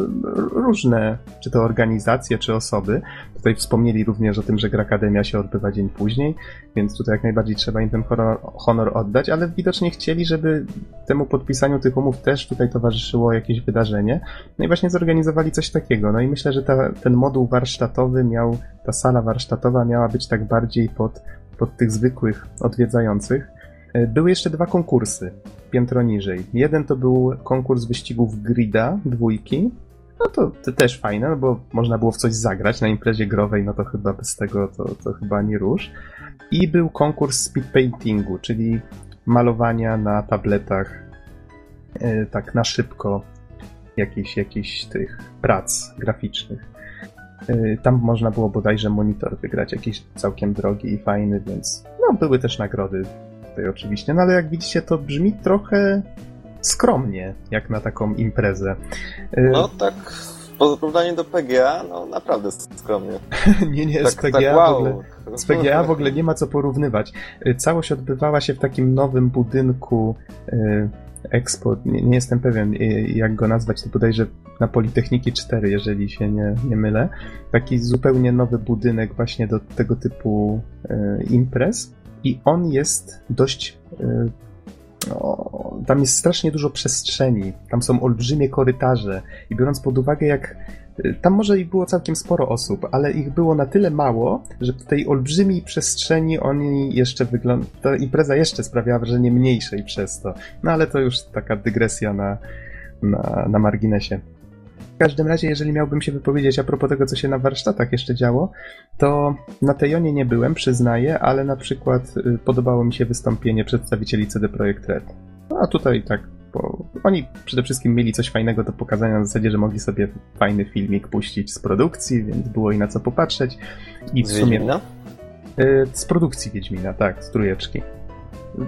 różne, czy to organizacje, czy osoby. Tutaj wspomnieli również o tym, że Akademia się odbywa dzień później, więc tutaj jak najbardziej trzeba im ten honor, honor oddać, ale widocznie chcieli, żeby temu podpisaniu tych umów też tutaj towarzyszyło jakieś wydarzenie. No i właśnie zorganizowali coś takiego. No i myślę, że ta, ten moduł warsztatowy miał, ta sala warsztatowa miała być tak bardziej pod, pod tych zwykłych odwiedzających. E, były jeszcze dwa konkursy piętro niżej. Jeden to był konkurs wyścigów Grida, dwójki. No to, to też fajne, no bo można było w coś zagrać na imprezie growej, no to chyba bez tego to, to chyba nie rusz. I był konkurs speed paintingu, czyli malowania na tabletach e, tak na szybko jakichś, jakichś tych prac graficznych. Y, tam można było bodajże monitor wygrać, jakiś całkiem drogi i fajny, więc no były też nagrody tutaj oczywiście, no ale jak widzicie to brzmi trochę skromnie, jak na taką imprezę. Y, no tak, w porównaniu do PGA, no naprawdę skromnie. (laughs) nie, nie, tak, z PGA tak, wow. w ogóle... Z PGA w ogóle nie ma co porównywać. Y, całość odbywała się w takim nowym budynku Expo, nie, nie, jestem pewien jak go nazwać, to bodajże na Politechniki 4, jeżeli się nie, nie mylę. Taki zupełnie nowy budynek właśnie do tego typu imprez i on jest dość e, no, tam jest strasznie dużo przestrzeni, tam są olbrzymie korytarze i biorąc pod uwagę jak tam może i było całkiem sporo osób, ale ich było na tyle mało, że w tej olbrzymiej przestrzeni oni jeszcze wygląda. Ta impreza jeszcze sprawiała wrażenie mniejszej przez to. No ale to już taka dygresja na, na, na marginesie. W każdym razie, jeżeli miałbym się wypowiedzieć a propos tego, co się na warsztatach jeszcze działo, to na Tejonie nie byłem, przyznaję, ale na przykład y, podobało mi się wystąpienie przedstawicieli CD Projekt Red. No, a tutaj tak bo oni przede wszystkim mieli coś fajnego do pokazania na zasadzie, że mogli sobie fajny filmik puścić z produkcji, więc było i na co popatrzeć. I w sumie... Wiedźmina? Y, z produkcji Wiedźmina, tak, z trójeczki.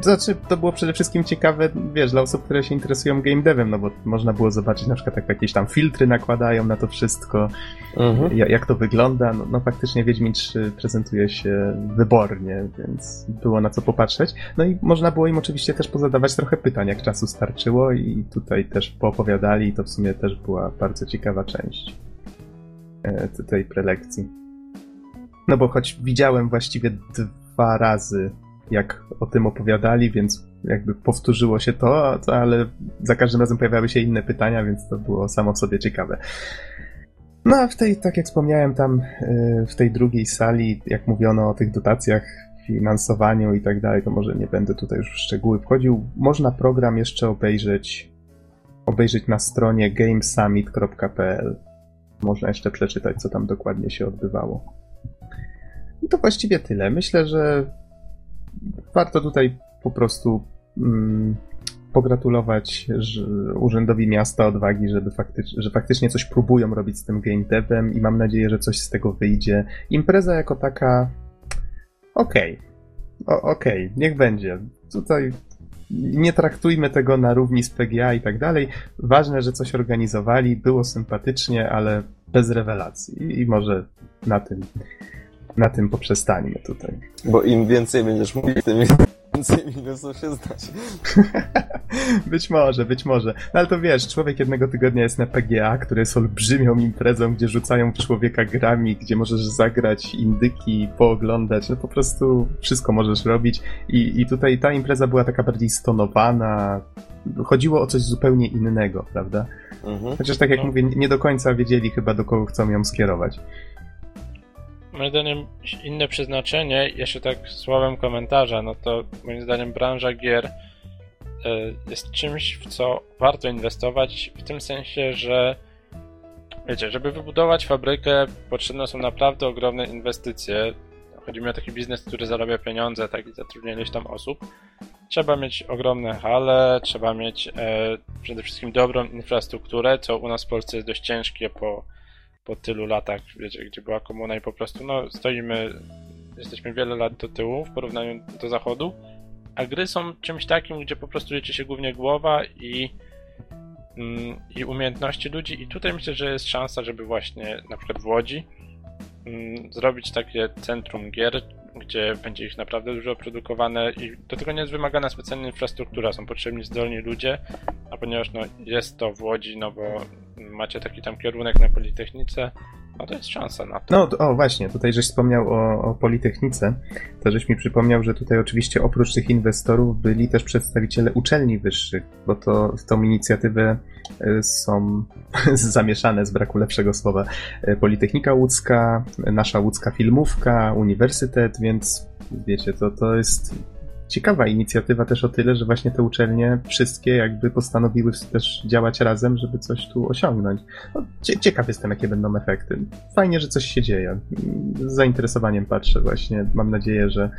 Znaczy, to było przede wszystkim ciekawe, wiesz, dla osób, które się interesują game devem, no bo można było zobaczyć na przykład, jak jakieś tam filtry nakładają na to wszystko, mhm. jak, to wygląda. No, no, faktycznie Wiedźmin 3 prezentuje się wybornie, więc było na co popatrzeć. No i można było im oczywiście też pozadawać trochę pytań, jak czasu starczyło i tutaj też poopowiadali i to w sumie też była bardzo ciekawa część e, tej prelekcji. No bo choć widziałem właściwie dwa razy jak o tym opowiadali, więc jakby powtórzyło się to, ale za każdym razem pojawiały się inne pytania, więc to było samo w sobie ciekawe. No a w tej, tak jak wspomniałem, tam y, w tej drugiej sali, jak mówiono o tych dotacjach, finansowaniu i tak dalej, to może nie będę tutaj już w szczegóły wchodził. Można program jeszcze obejrzeć, obejrzeć na stronie gamesummit.pl. Można jeszcze przeczytać, co tam dokładnie się odbywało. I to właściwie tyle. Myślę, że warto tutaj po prostu mm, pogratulować Urzędowi Miasta odwagi, żeby faktycz, że faktycznie coś próbują robić z tym game devem i mam nadzieję, że coś z tego wyjdzie. Impreza jako taka okej. Okay. Okej, okay. niech będzie. Tutaj nie traktujmy tego na równi z PGA i tak dalej. Ważne, że coś organizowali, było sympatycznie, ale bez rewelacji. I może na tym na tym poprzestańmy tutaj. Bo im więcej będziesz mówił, tym (laughs) więcej minusów się znać. (laughs) być może, być może. No ale to wiesz, człowiek jednego tygodnia jest na PGA, który jest olbrzymią imprezą, gdzie rzucają człowieka grami, gdzie możesz zagrać indyki, pooglądać, no po prostu wszystko możesz robić. I, i tutaj ta impreza była taka bardziej stonowana, chodziło o coś zupełnie innego, prawda? Mhm. Chociaż tak jak no. mówię, nie do końca wiedzieli chyba do kogo chcą ją skierować moim zdaniem inne przeznaczenie, jeszcze tak słowem komentarza, no to moim zdaniem branża gier e, jest czymś, w co warto inwestować, w tym sensie, że wiecie, żeby wybudować fabrykę potrzebne są naprawdę ogromne inwestycje. Chodzi mi o taki biznes, który zarabia pieniądze, tak i zatrudnia ileś tam osób. Trzeba mieć ogromne hale, trzeba mieć e, przede wszystkim dobrą infrastrukturę, co u nas w Polsce jest dość ciężkie po po tylu latach, wiecie, gdzie była komuna i po prostu, no, stoimy, jesteśmy wiele lat do tyłu w porównaniu do zachodu, a gry są czymś takim, gdzie po prostu liczy się głównie głowa i, mm, i umiejętności ludzi. I tutaj myślę, że jest szansa, żeby właśnie na przykład w Łodzi mm, zrobić takie centrum gier, gdzie będzie ich naprawdę dużo produkowane i do tego nie jest wymagana specjalna infrastruktura, są potrzebni zdolni ludzie, a ponieważ no, jest to w Łodzi, no bo macie taki tam kierunek na Politechnice, no to jest szansa na to. No, o właśnie, tutaj żeś wspomniał o, o Politechnice, to żeś mi przypomniał, że tutaj oczywiście oprócz tych inwestorów byli też przedstawiciele uczelni wyższych, bo to w tą inicjatywę y, są (laughs) zamieszane z braku lepszego słowa y, Politechnika Łódzka, nasza łódzka filmówka, uniwersytet, więc wiecie, to, to jest ciekawa inicjatywa też o tyle, że właśnie te uczelnie wszystkie jakby postanowiły też działać razem, żeby coś tu osiągnąć. No, ciekaw jestem, jakie będą efekty. Fajnie, że coś się dzieje. Z zainteresowaniem patrzę właśnie. Mam nadzieję, że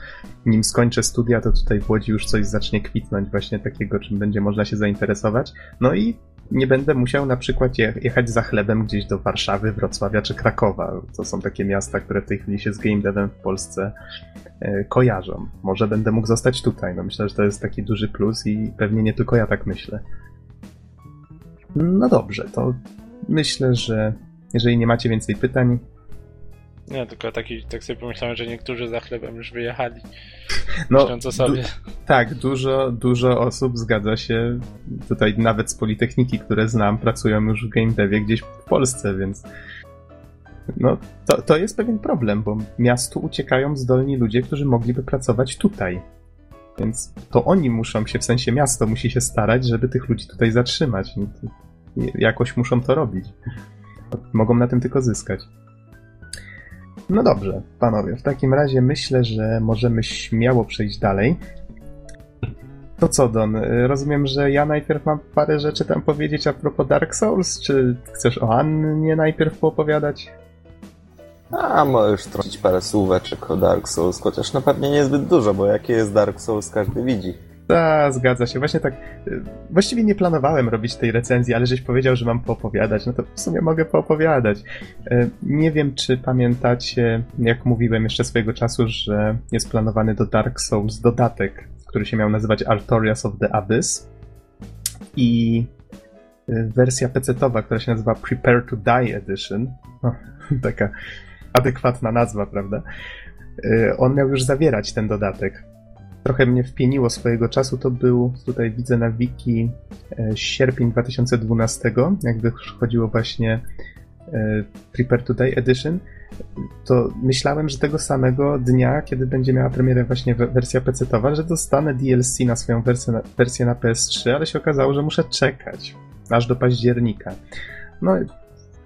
nim skończę studia, to tutaj w Łodzi już coś zacznie kwitnąć właśnie takiego, czym będzie można się zainteresować. No i nie będę musiał na przykład jechać za chlebem gdzieś do Warszawy, Wrocławia czy Krakowa. To są takie miasta, które w tej chwili się z game devem w Polsce e, kojarzą. Może będę mógł zostać tutaj. No myślę, że to jest taki duży plus i pewnie nie tylko ja tak myślę. No dobrze, to myślę, że jeżeli nie macie więcej pytań, nie, tylko taki, tak sobie pomyślałem, że niektórzy za chlebem już wyjechali. No, o sobie. Du tak, dużo, dużo osób zgadza się. Tutaj nawet z Politechniki, które znam, pracują już w game devie gdzieś w Polsce, więc no, to, to jest pewien problem, bo miastu uciekają zdolni ludzie, którzy mogliby pracować tutaj. Więc to oni muszą się, w sensie miasto musi się starać, żeby tych ludzi tutaj zatrzymać. Jakoś muszą to robić. Mogą na tym tylko zyskać. No dobrze, panowie, w takim razie myślę, że możemy śmiało przejść dalej. To co, Don? Rozumiem, że ja najpierw mam parę rzeczy tam powiedzieć a propos Dark Souls, czy chcesz o Annie najpierw poopowiadać? A, możesz trącić parę słóweczek o Dark Souls, chociaż na pewnie niezbyt dużo, bo jakie jest Dark Souls każdy widzi. Tak, zgadza się. Właśnie tak. Y, właściwie nie planowałem robić tej recenzji, ale żeś powiedział, że mam poopowiadać. No to w sumie mogę poopowiadać. Y, nie wiem, czy pamiętacie, jak mówiłem jeszcze swojego czasu, że jest planowany do Dark Souls dodatek, który się miał nazywać Artorias of the Abyss. I y, wersja PC-towa, która się nazywa Prepare to Die Edition. (laughs) Taka adekwatna nazwa, prawda? On miał już zawierać ten dodatek trochę mnie wpieniło swojego czasu, to był, tutaj widzę na wiki, e, sierpień 2012, jakby chodziło właśnie Prepare Today Edition, to myślałem, że tego samego dnia, kiedy będzie miała premierę właśnie wersja PC-towa, że dostanę DLC na swoją wersję na, wersję na PS3, ale się okazało, że muszę czekać aż do października. No,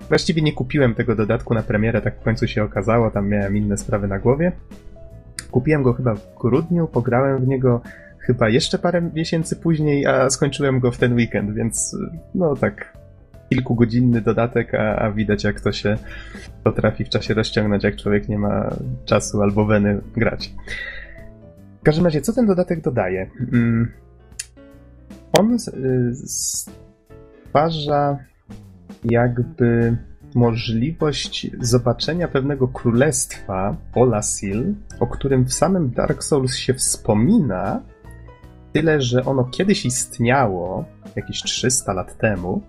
właściwie nie kupiłem tego dodatku na premierę, tak w końcu się okazało, tam miałem inne sprawy na głowie. Kupiłem go chyba w grudniu, pograłem w niego chyba jeszcze parę miesięcy później, a skończyłem go w ten weekend, więc no tak kilkugodzinny dodatek, a, a widać jak to się potrafi w czasie rozciągnąć, jak człowiek nie ma czasu albo weny grać. W każdym razie, co ten dodatek dodaje? Mm, on stwarza jakby możliwość zobaczenia pewnego królestwa Olasil, o którym w samym Dark Souls się wspomina, tyle że ono kiedyś istniało, jakieś 300 lat temu,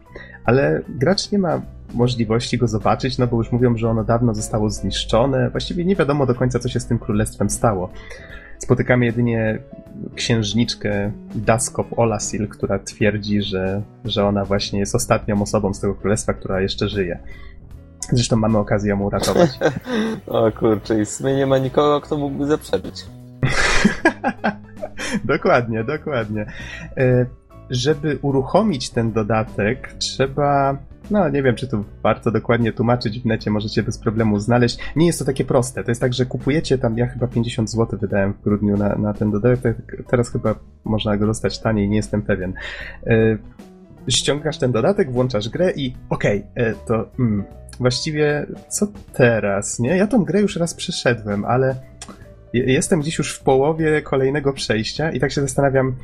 ale gracz nie ma możliwości go zobaczyć, no bo już mówią, że ono dawno zostało zniszczone. Właściwie nie wiadomo do końca, co się z tym królestwem stało. Spotykamy jedynie księżniczkę Daskop Olasil, która twierdzi, że, że ona właśnie jest ostatnią osobą z tego królestwa, która jeszcze żyje. Zresztą mamy okazję ją uratować. (laughs) o kurczę, i w sumie nie ma nikogo, kto mógłby zaprzeczyć. (laughs) dokładnie, dokładnie. E, żeby uruchomić ten dodatek, trzeba. No, nie wiem, czy tu warto dokładnie tłumaczyć w necie, możecie bez problemu znaleźć. Nie jest to takie proste. To jest tak, że kupujecie tam, ja chyba 50 zł wydałem w grudniu na, na ten dodatek. Teraz chyba można go dostać taniej, nie jestem pewien. E, ściągasz ten dodatek, włączasz grę i okej, okay, e, to. Mm, właściwie co teraz, nie? Ja tą grę już raz przeszedłem, ale jestem gdzieś już w połowie kolejnego przejścia i tak się zastanawiam,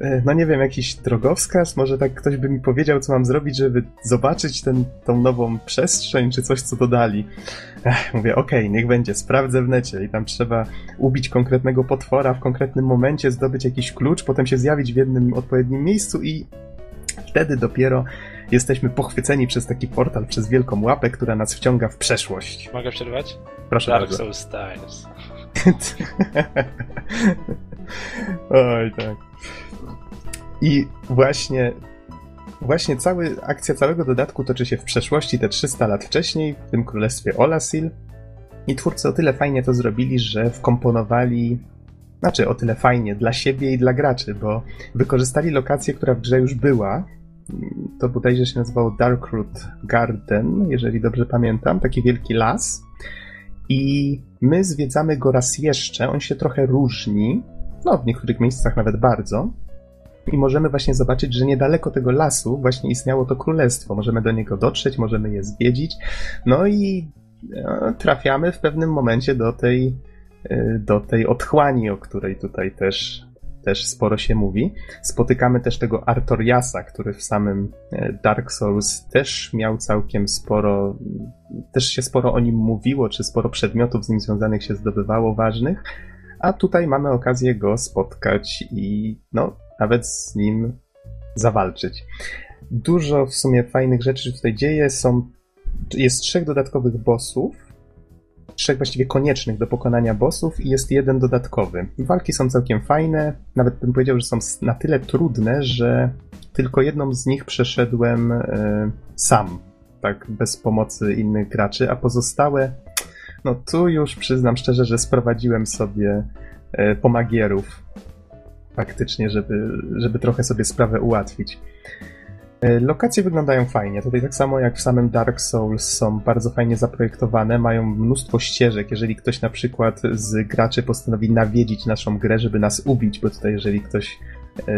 e, no nie wiem, jakiś drogowskaz, może tak ktoś by mi powiedział, co mam zrobić, żeby zobaczyć ten, tą nową przestrzeń, czy coś, co dodali. Ech, mówię, okej, okay, niech będzie, sprawdzę w necie i tam trzeba ubić konkretnego potwora w konkretnym momencie, zdobyć jakiś klucz, potem się zjawić w jednym odpowiednim miejscu i wtedy dopiero jesteśmy pochwyceni przez taki portal, przez wielką łapę, która nas wciąga w przeszłość. Mogę przerwać? Proszę Dark bardzo. Souls Styles. (laughs) Oj, tak. I właśnie Właśnie cały, akcja całego dodatku toczy się w przeszłości, te 300 lat wcześniej, w tym królestwie Olasil. I twórcy o tyle fajnie to zrobili, że wkomponowali, znaczy o tyle fajnie dla siebie i dla graczy, bo wykorzystali lokację, która w grze już była, to bodajże się nazywało Darkroot Garden, jeżeli dobrze pamiętam, taki wielki las. I my zwiedzamy go raz jeszcze, on się trochę różni, no w niektórych miejscach nawet bardzo. I możemy właśnie zobaczyć, że niedaleko tego lasu właśnie istniało to królestwo. Możemy do niego dotrzeć, możemy je zwiedzić. No i no, trafiamy w pewnym momencie do tej, e, do tej otchłani, o której tutaj też też sporo się mówi. Spotykamy też tego Artoriasa, który w samym e, Dark Souls też miał całkiem sporo, też się sporo o nim mówiło, czy sporo przedmiotów z nim związanych się zdobywało ważnych, a tutaj mamy okazję go spotkać i no, nawet z nim zawalczyć. Dużo w sumie fajnych rzeczy tutaj dzieje. Są, jest trzech dodatkowych bossów, trzech właściwie koniecznych do pokonania bossów i jest jeden dodatkowy. Walki są całkiem fajne, nawet bym powiedział, że są na tyle trudne, że tylko jedną z nich przeszedłem e, sam, tak bez pomocy innych graczy, a pozostałe, no tu już przyznam szczerze, że sprowadziłem sobie e, pomagierów faktycznie, żeby, żeby trochę sobie sprawę ułatwić. E, lokacje wyglądają fajnie. Tutaj tak samo jak w samym Dark Souls są bardzo fajnie zaprojektowane, mają mnóstwo ścieżek. Jeżeli ktoś na przykład z graczy postanowi nawiedzić naszą grę, żeby nas ubić, bo tutaj jeżeli ktoś e,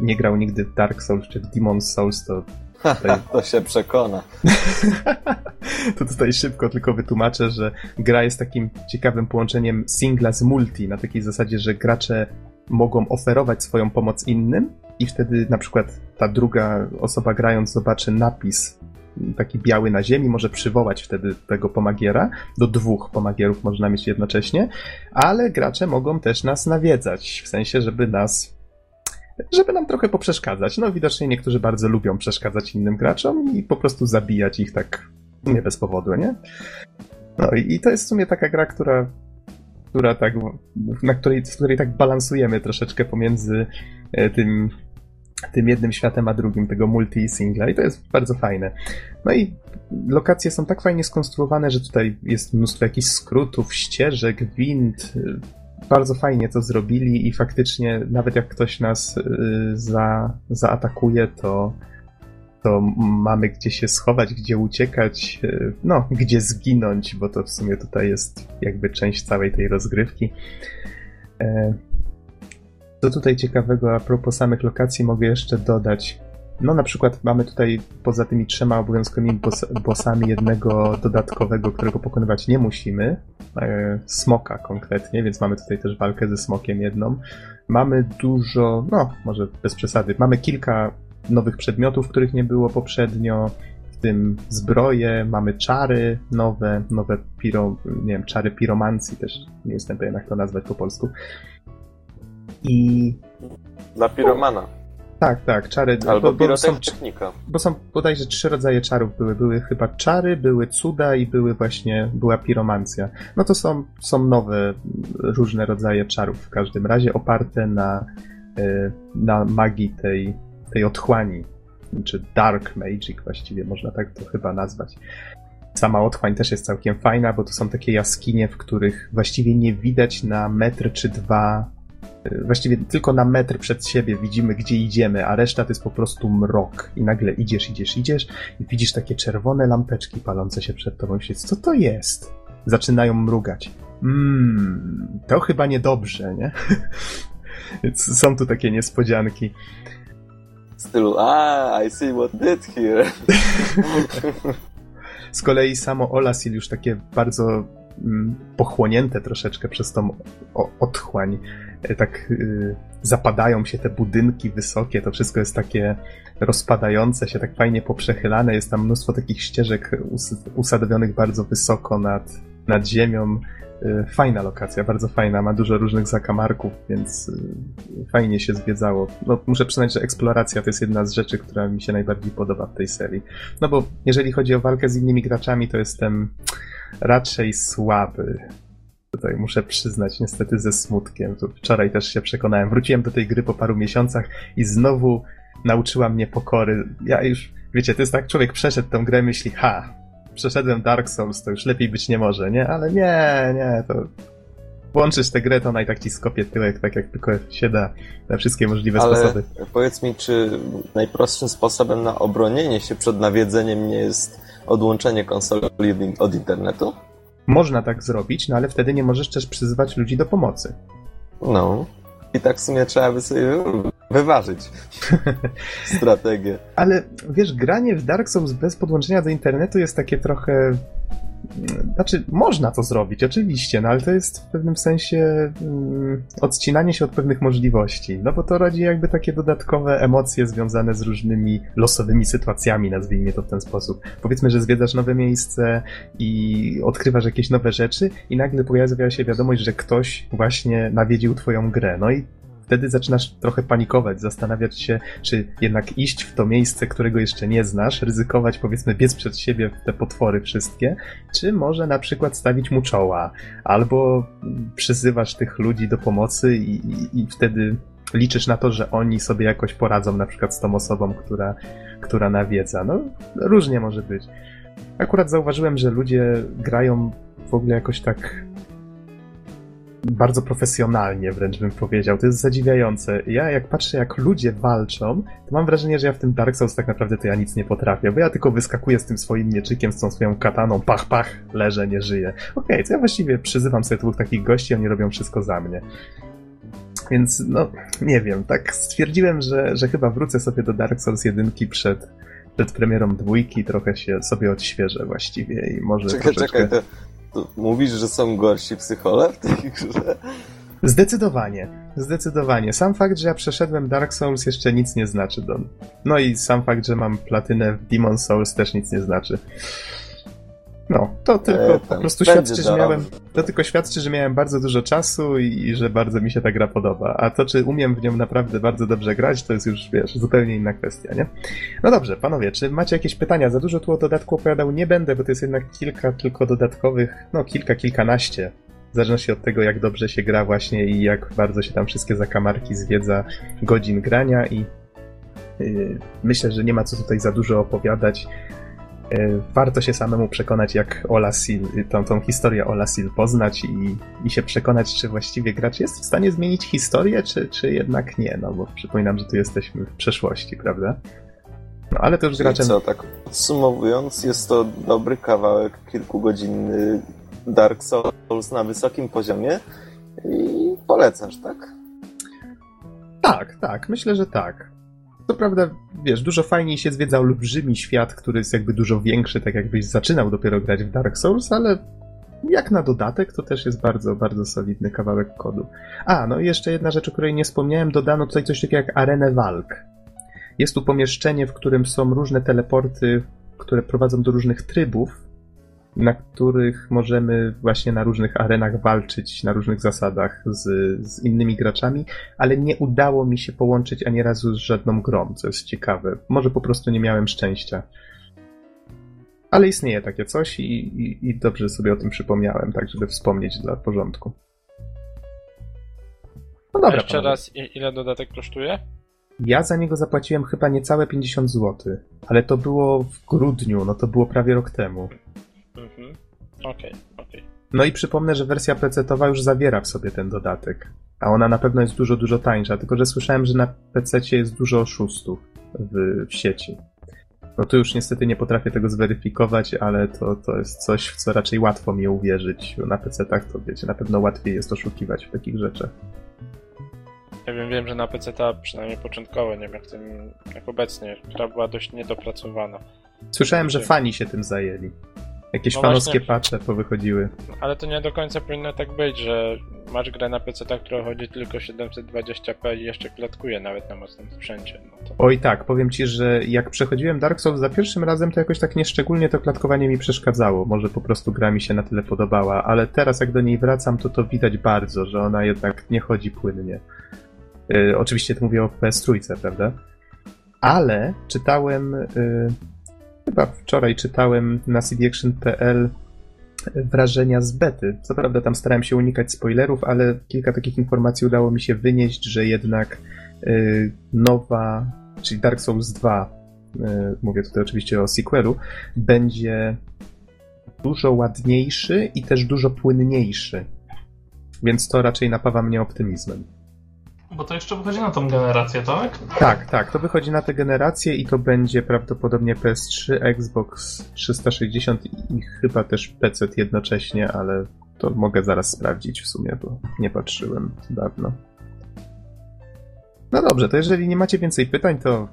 nie grał nigdy w Dark Souls czy w Demon's Souls, to Tutaj... to się przekona. (laughs) to tutaj szybko tylko wytłumaczę, że gra jest takim ciekawym połączeniem singla z multi, na takiej zasadzie, że gracze mogą oferować swoją pomoc innym i wtedy na przykład ta druga osoba grając zobaczy napis taki biały na ziemi, może przywołać wtedy tego pomagiera. Do dwóch pomagierów można mieć jednocześnie, ale gracze mogą też nas nawiedzać, w sensie, żeby nas żeby nam trochę poprzeszkadzać. No widocznie niektórzy bardzo lubią przeszkadzać innym graczom i po prostu zabijać ich tak nie bez powodu, nie? No i, to jest w sumie taka gra, która która tak, na której, w której tak balansujemy troszeczkę pomiędzy e, tym, tym jednym światem a drugim, tego multi-singla i to jest bardzo fajne. No i lokacje są tak fajnie skonstruowane, że tutaj jest mnóstwo jakichś skrótów, ścieżek, wind, bardzo fajnie to zrobili i faktycznie nawet jak ktoś nas y, za, zaatakuje, to, to mamy gdzie się schować, gdzie uciekać, y, no, gdzie zginąć, bo to w sumie tutaj jest jakby część całej tej rozgrywki. Co tutaj ciekawego a propos samych lokacji mogę jeszcze dodać? No na przykład mamy tutaj poza tymi trzema obowiązkowymi boss, bossami jednego dodatkowego, którego pokonywać nie musimy. E, smoka konkretnie, więc mamy tutaj też walkę ze smokiem jedną. Mamy dużo, no może bez przesady, mamy kilka nowych przedmiotów, których nie było poprzednio, w tym zbroje, mamy czary nowe, nowe piro, nie wiem, czary piromancji też, nie jestem pewien jak to nazwać po polsku. I... Dla piromana. Tak, tak, czary. Albo bo, bo są, bo są bodajże trzy rodzaje czarów były. Były chyba czary, były cuda i były właśnie, była piromancja. No to są, są nowe, różne rodzaje czarów w każdym razie, oparte na, e, na magii tej, tej otchłani, czy dark magic właściwie można tak to chyba nazwać. Sama otchłań też jest całkiem fajna, bo to są takie jaskinie, w których właściwie nie widać na metr czy dwa właściwie tylko na metr przed siebie widzimy, gdzie idziemy, a reszta to jest po prostu mrok. I nagle idziesz, idziesz, idziesz i widzisz takie czerwone lampeczki palące się przed tobą. Myślisz, co to jest? Zaczynają mrugać. Mmm, to chyba niedobrze, nie? (laughs) Więc są tu takie niespodzianki. W stylu, a, I see what did here. (laughs) Z kolei samo Olasil już takie bardzo mm, pochłonięte troszeczkę przez tą otchłań tak y, zapadają się te budynki wysokie, to wszystko jest takie rozpadające się, tak fajnie poprzechylane, jest tam mnóstwo takich ścieżek usadowionych bardzo wysoko nad, nad ziemią. Y, fajna lokacja, bardzo fajna, ma dużo różnych zakamarków, więc fajnie się zwiedzało. No, muszę przyznać, że eksploracja to jest jedna z rzeczy, która mi się najbardziej podoba w tej serii. No bo jeżeli chodzi o walkę z innymi graczami, to jestem raczej słaby. Tutaj muszę przyznać, niestety ze smutkiem. Tu wczoraj też się przekonałem. Wróciłem do tej gry po paru miesiącach i znowu nauczyła mnie pokory. Ja już, wiecie, to jest tak, człowiek przeszedł tę grę, myśli, ha, przeszedłem Dark Souls, to już lepiej być nie może, nie? Ale nie, nie, to włączysz tę grę, to ona i tak ci skopie tyłek, tak jak tylko się da, na wszystkie możliwe Ale sposoby. powiedz mi, czy najprostszym sposobem na obronienie się przed nawiedzeniem nie jest odłączenie konsoli od internetu? Można tak zrobić, no ale wtedy nie możesz też przyzywać ludzi do pomocy. No. I tak w sumie trzeba by sobie wyważyć (laughs) strategię. Ale wiesz, granie w Dark Souls bez podłączenia do internetu jest takie trochę znaczy, można to zrobić, oczywiście, no ale to jest w pewnym sensie mm, odcinanie się od pewnych możliwości. No bo to rodzi jakby takie dodatkowe emocje związane z różnymi losowymi sytuacjami, nazwijmy to w ten sposób. Powiedzmy, że zwiedzasz nowe miejsce i odkrywasz jakieś nowe rzeczy, i nagle pojawia się wiadomość, że ktoś właśnie nawiedził twoją grę. No i wtedy zaczynasz trochę panikować, zastanawiać się, czy jednak iść w to miejsce, którego jeszcze nie znasz, ryzykować, powiedzmy, biec przed siebie te potwory wszystkie, czy może na przykład stawić mu czoła, albo przyzywasz tych ludzi do pomocy i, i, i wtedy liczysz na to, że oni sobie jakoś poradzą, na przykład z tą osobą, która, która nawiedza. No, różnie może być. Akurat zauważyłem, że ludzie grają w ogóle jakoś tak bardzo profesjonalnie, wręcz bym powiedział. To jest zadziwiające. Ja jak patrzę, jak ludzie walczą, to mam wrażenie, że ja w tym Dark Souls tak naprawdę to ja nic nie potrafię, bo ja tylko wyskakuję z tym swoim mieczykiem, z tą swoją kataną, pach, pach, leżę, nie żyję. Okej, okay, to ja właściwie przyzywam sobie dwóch takich gości, oni robią wszystko za mnie. Więc, no, nie wiem, tak stwierdziłem, że, że chyba wrócę sobie do Dark Souls 1 przed, przed premierą dwójki, trochę się sobie odświeżę właściwie i może Czekaj, troszeczkę... czekaj, to to mówisz, że są gorsi psychole w tej grze? Zdecydowanie, zdecydowanie. Sam fakt, że ja przeszedłem Dark Souls jeszcze nic nie znaczy, Don. No i sam fakt, że mam platynę w Demon Souls też nic nie znaczy. No, to tylko e, po prostu świadczy, że miałem. To tylko świadczy, że miałem bardzo dużo czasu i, i, że bardzo mi się ta gra podoba. A to, czy umiem w nią naprawdę bardzo dobrze grać, to jest już, wiesz, zupełnie inna kwestia, nie? No dobrze, panowie, czy macie jakieś pytania? Za dużo tu o dodatku opowiadał nie będę, bo to jest jednak kilka tylko dodatkowych, no kilka, kilkanaście. W zależności od tego, jak dobrze się gra właśnie i jak bardzo się tam wszystkie zakamarki zwiedza godzin grania i yy, myślę, że nie ma co tutaj za dużo opowiadać. E, warto się samemu przekonać, jak Ola Sil, tą, tą historię Ola Sil poznać i, i się przekonać, czy właściwie gracz jest w stanie zmienić historię, czy, czy jednak nie, no bo przypominam, że tu jesteśmy w przeszłości, prawda? No ale to już graczem... co, tak podsumowując, jest to dobry kawałek kilkugodzinny Dark Souls na wysokim poziomie i polecasz, tak? Tak, tak, myślę, że tak. To prawda, wiesz, dużo fajniej się zwiedza olbrzymi świat, który jest jakby dużo większy, tak jakbyś zaczynał dopiero grać w Dark Souls, ale jak na dodatek, to też jest bardzo, bardzo solidny kawałek kodu. A, no i jeszcze jedna rzecz, o której nie wspomniałem, dodano tutaj coś takiego jak arenę walk. Jest tu pomieszczenie, w którym są różne teleporty, które prowadzą do różnych trybów, na których możemy właśnie na różnych arenach walczyć na różnych zasadach z, z innymi graczami, ale nie udało mi się połączyć ani razu z żadną grą, co jest ciekawe. Może po prostu nie miałem szczęścia. Ale istnieje takie coś i, i, i dobrze sobie o tym przypomniałem, tak żeby wspomnieć dla porządku. No dobra. Jeszcze panowie. raz, ile dodatek kosztuje? Ja za niego zapłaciłem chyba niecałe 50 zł, ale to było w grudniu, no to było prawie rok temu. Mhm. Okej, okay, okej. Okay. No i przypomnę, że wersja PC-towa już zawiera w sobie ten dodatek. A ona na pewno jest dużo, dużo tańsza, tylko że słyszałem, że na PC jest dużo oszustów w, w sieci. No tu już niestety nie potrafię tego zweryfikować, ale to, to jest coś, w co raczej łatwo mi uwierzyć. Na PC-tach to wiecie, na pewno łatwiej jest oszukiwać w takich rzeczach. Ja wiem, wiem, że na PC ta przynajmniej początkowo, nie wiem jak, tym, jak obecnie, która była dość niedopracowana. Słyszałem, że fani się tym zajęli. Jakieś no fanowskie właśnie, patche powychodziły. Ale to nie do końca powinno tak być, że masz grę na PC, która chodzi tylko 720p i jeszcze klatkuje nawet na mocnym sprzęcie. No to... Oj tak, powiem ci, że jak przechodziłem Dark Souls za pierwszym razem, to jakoś tak nieszczególnie to klatkowanie mi przeszkadzało. Może po prostu gra mi się na tyle podobała, ale teraz jak do niej wracam, to to widać bardzo, że ona jednak nie chodzi płynnie. Yy, oczywiście to mówię o PS Trójce, prawda? Ale czytałem... Yy Chyba wczoraj czytałem na cdaction.pl wrażenia z bety. Co prawda tam starałem się unikać spoilerów, ale kilka takich informacji udało mi się wynieść, że jednak y, nowa, czyli Dark Souls 2, y, mówię tutaj oczywiście o sequelu, będzie dużo ładniejszy i też dużo płynniejszy. Więc to raczej napawa mnie optymizmem. Bo to jeszcze wychodzi na tą generację, tak? Tak, tak, to wychodzi na tę generację i to będzie prawdopodobnie PS3, Xbox 360 i chyba też PC jednocześnie, ale to mogę zaraz sprawdzić w sumie, bo nie patrzyłem dawno. No dobrze, to jeżeli nie macie więcej pytań, to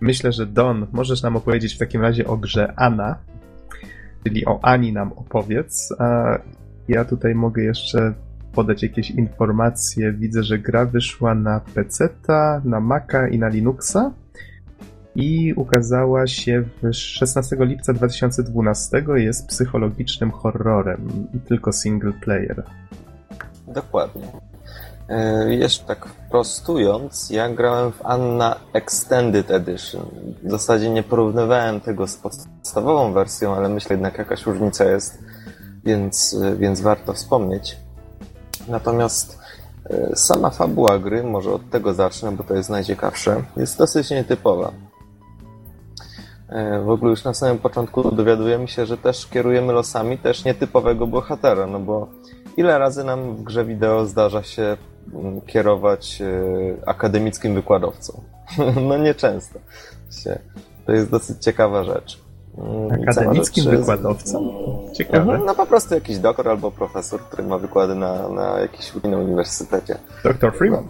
myślę, że Don, możesz nam opowiedzieć w takim razie o grze Anna. czyli o Ani nam opowiedz, a ja tutaj mogę jeszcze podać jakieś informacje. Widzę, że gra wyszła na PC, na Maca i na Linuxa i ukazała się w 16 lipca 2012. Jest psychologicznym horrorem tylko single player. Dokładnie. E, jeszcze tak prostując, ja grałem w Anna Extended Edition. W zasadzie nie porównywałem tego z podstawową wersją, ale myślę jednak jakaś różnica jest, więc, więc warto wspomnieć. Natomiast e, sama fabuła gry, może od tego zacznę, bo to jest najciekawsze, jest dosyć nietypowa. E, w ogóle już na samym początku dowiadujemy się, że też kierujemy losami też nietypowego bohatera, no bo ile razy nam w grze wideo zdarza się mm, kierować e, akademickim wykładowcą? (laughs) No nieczęsto. To jest dosyć ciekawa rzecz. Mm, akademickim wykładowcą? Ciekawe. Mhm, no po prostu jakiś doktor albo profesor, który ma wykłady na, na jakimś innym uniwersytecie. Doktor Freeman?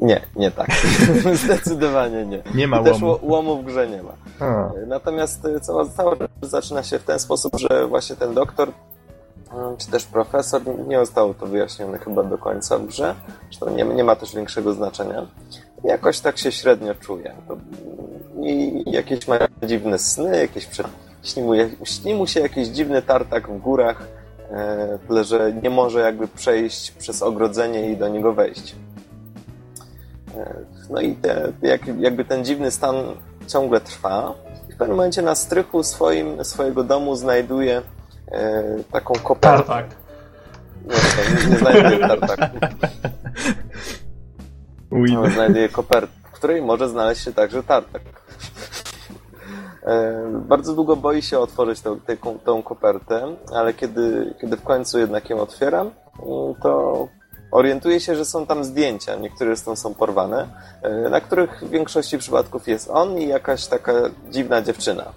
Nie, nie tak. (laughs) Zdecydowanie nie. Nie ma łomu. Też łomu w grze nie ma. A. Natomiast e, cała, cała rzecz zaczyna się w ten sposób, że właśnie ten doktor mm, czy też profesor, nie zostało to wyjaśnione chyba do końca w grze, to nie, nie ma też większego znaczenia. Jakoś tak się średnio czuje. I jakieś ma dziwne sny, jakieś przed... śni, mu, śni mu się jakiś dziwny tartak w górach, e, tyle że nie może jakby przejść przez ogrodzenie i do niego wejść. No i te, jak, jakby ten dziwny stan ciągle trwa. W pewnym momencie na strychu swoim, swojego domu znajduje e, taką kopertę. Tartak. Nie, nie, nie znajduje tartaku. (laughs) No, znajduje kopertę, w której może znaleźć się także tartak. E, bardzo długo boi się otworzyć tą, tą, tą kopertę, ale kiedy, kiedy w końcu jednak ją otwieram, to orientuje się, że są tam zdjęcia, niektóre z są porwane, e, na których w większości przypadków jest on i jakaś taka dziwna dziewczyna.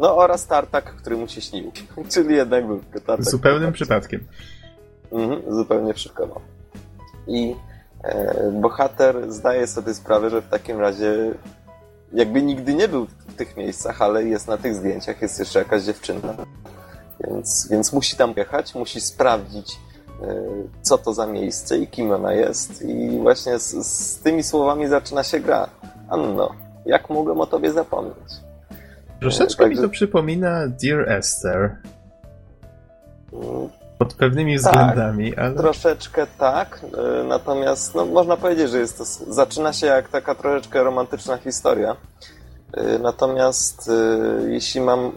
No oraz tartak, który mu się śnił. (laughs) Czyli jednak był tartak. Zupełnym przypadkiem. Mhm, zupełnie przypadkowo. I bohater zdaje sobie sprawę, że w takim razie jakby nigdy nie był w tych miejscach, ale jest na tych zdjęciach, jest jeszcze jakaś dziewczyna. Więc, więc musi tam jechać, musi sprawdzić, E, co to za miejsce i kim ona jest. I właśnie z, z tymi słowami zaczyna się gra. Anno, jak mogłem o tobie zapomnieć? Troszeczkę Także... mi to przypomina Dear Esther. Mm, Pod pewnymi tak, względami, ale... Troszeczkę tak, e, natomiast no, można powiedzieć, że jest to, zaczyna się jak taka troszeczkę romantyczna historia. E, natomiast jeśli mam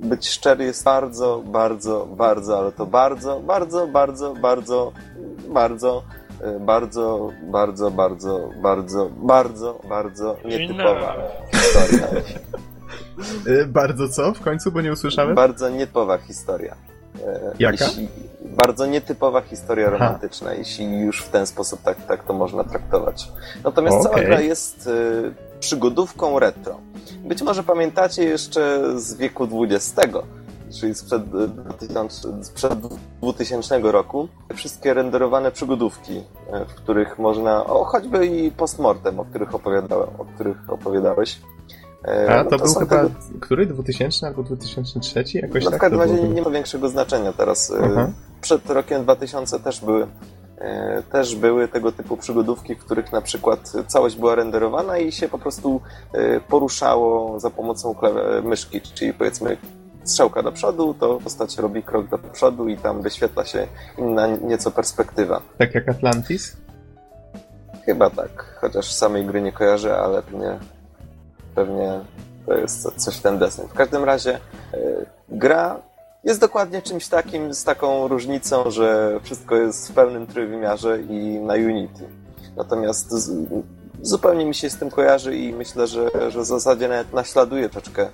być szczery jest bardzo, bardzo, bardzo, ale to bardzo, bardzo, bardzo, bardzo, bardzo, bardzo, bardzo, bardzo, bardzo, bardzo, bardzo nietypowa historia. Bardzo co w końcu, bo nie usłyszałem? Bardzo nietypowa historia. Jaka? Jeśli, bardzo nietypowa historia romantyczna, Aha. jeśli już w ten sposób tak, tak to można traktować. Natomiast okay. cała gra jest y, przygodówką retro. Być może pamiętacie jeszcze z wieku XX, czyli sprzed 2000, sprzed 2000 roku, wszystkie renderowane przygodówki, e, w których można, o choćby i postmortem, o których opowiadałem, o których opowiadałeś. E, A, to, no to był chyba, tego... który? 2000 albo 2003? Jakoś no, tak w każdym razie nie, nie ma większego znaczenia teraz. E, -huh. Przed rokiem 2000 też były E, też były tego typu przygodówki, w których na przykład całość była renderowana i się po prostu poruszało za pomocą myszki, czyli powiedzmy strzałka do przodu, to postać robi krok do przodu i tam wyświetla się inna nieco perspektywa. Tak jak Atlantis? Chyba tak, chociaż samej gry nie kojarzę, ale pewnie, pewnie to jest coś w ten desen. W każdym razie e, gra jest dokładnie czymś takim, z taką różnicą, że wszystko jest w pełnym trójwymiarze i na Unity. Natomiast zupełnie mi się z tym kojarzy i myślę, że, że w zasadzie nawet naśladuje troszkę y,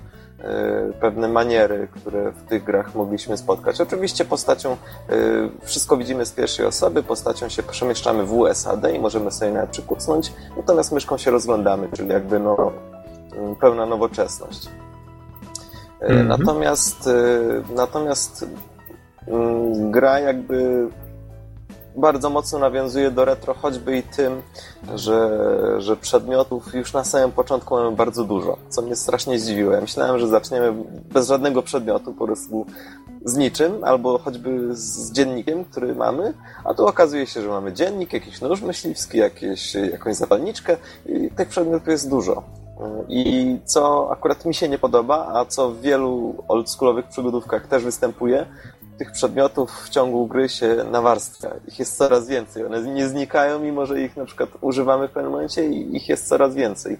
pewne maniery, które w tych grach mogliśmy spotkać. Oczywiście postacią y, wszystko widzimy z pierwszej osoby, postacią się przemieszczamy w USAD i możemy sobie nawet przykucnąć, natomiast myszką się rozglądamy, czyli jakby no, pełna nowoczesność. Mhm. Natomiast, e, natomiast mm, gra jakby bardzo mocno nawiązuje do retro, choćby i tym, że, że przedmiotów już na samym początku mamy bardzo dużo, co mnie strasznie zdziwiło. Ja myślałem, że zaczniemy bez żadnego przedmiotu, po prostu z niczym, albo choćby z dziennikiem, który mamy, a tu okazuje się, że mamy dziennik, jakiś nóż myśliwski, jakieś, jakąś zapalniczkę i tych przedmiotów jest dużo. I co akurat mi się nie podoba, a co w wielu oldschoolowych przygodówkach też występuje, tych przedmiotów w ciągu gry się nawarstwia. Ich jest coraz więcej. One nie znikają, mimo że ich na przykład używamy w pewnym momencie i ich jest coraz więcej.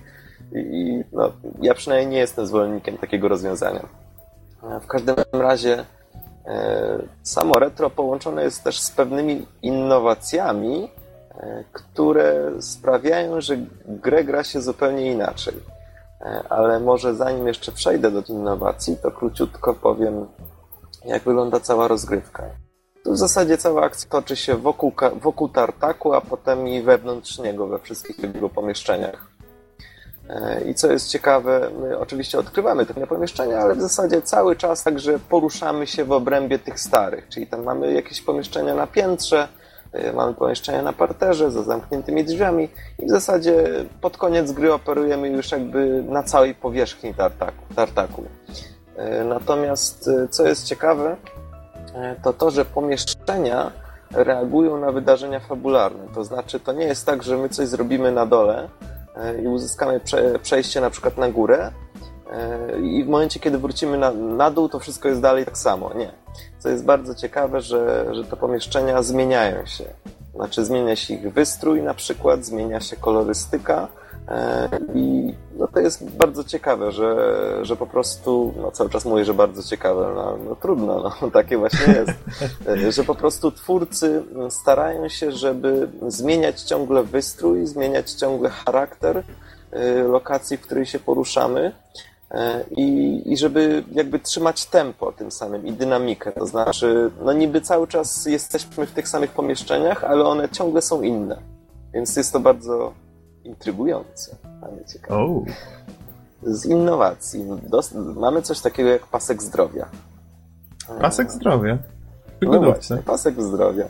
I no, ja przynajmniej nie jestem zwolennikiem takiego rozwiązania. W każdym razie e, samo retro połączone jest też z pewnymi innowacjami, e, które sprawiają, że grę gra się zupełnie inaczej. E, ale może zanim jeszcze przejdę do innowacji, to króciutko powiem jak wygląda cała rozgrywka. Tu w zasadzie cała akcja toczy się wokół, wokół tartaku, a potem i wewnątrz niego, we wszystkich jego pomieszczeniach. E, I co jest ciekawe, my oczywiście odkrywamy te pomieszczenia, ale w zasadzie cały czas także poruszamy się w obrębie tych starych. Czyli tam mamy jakieś pomieszczenia na piętrze, mamy pomieszczenia na parterze za zamkniętymi drzwiami i w zasadzie pod koniec gry operujemy już jakby na całej powierzchni tartaku. tartaku. E, natomiast e, co jest ciekawe, e, to to, że pomieszczenia reagują na wydarzenia fabularne. To znaczy, to nie jest tak, że my coś zrobimy na dole i uzyskamy przejście na przykład na górę i w momencie, kiedy wrócimy na, na dół, to wszystko jest dalej tak samo. Nie. Co jest bardzo ciekawe, że, że te pomieszczenia zmieniają się. Znaczy, zmienia się ich wystrój na przykład, zmienia się kolorystyka, E, I no to jest bardzo ciekawe, że, że po prostu, no cały czas mówię, że bardzo ciekawe, no, no trudno, no (laughs) takie właśnie jest, e, że po prostu twórcy starają się, żeby zmieniać ciągle wystrój, zmieniać ciągle charakter e, lokacji, w której się poruszamy i, i żeby jakby trzymać tempo tym samym i dynamikę, to znaczy, no niby cały czas jesteśmy w tych samych pomieszczeniach, ale one ciągle są inne, więc jest to bardzo intrygujące, ale ciekawe. Oh. Z innowacji mamy coś takiego jak pasek zdrowia. Pasek zdrowia? No właśnie, pasek zdrowia.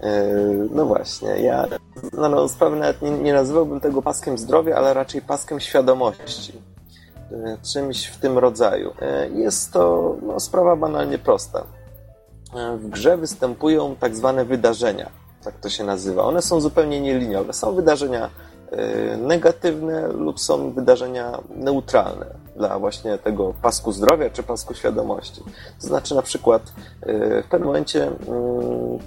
E, no właśnie, ja no, no, sprawę nawet nie, nie nazywałbym tego paskiem zdrowia, ale raczej paskiem świadomości. E, czymś w tym rodzaju. E, jest to no, sprawa banalnie prosta. W grze występują tak zwane wydarzenia, tak to się nazywa. One są zupełnie nieliniowe. Są wydarzenia E, negatywne lub są wydarzenia neutralne dla właśnie tego pasku zdrowia czy pasku świadomości. To znaczy na przykład e, w pewnym momencie mm,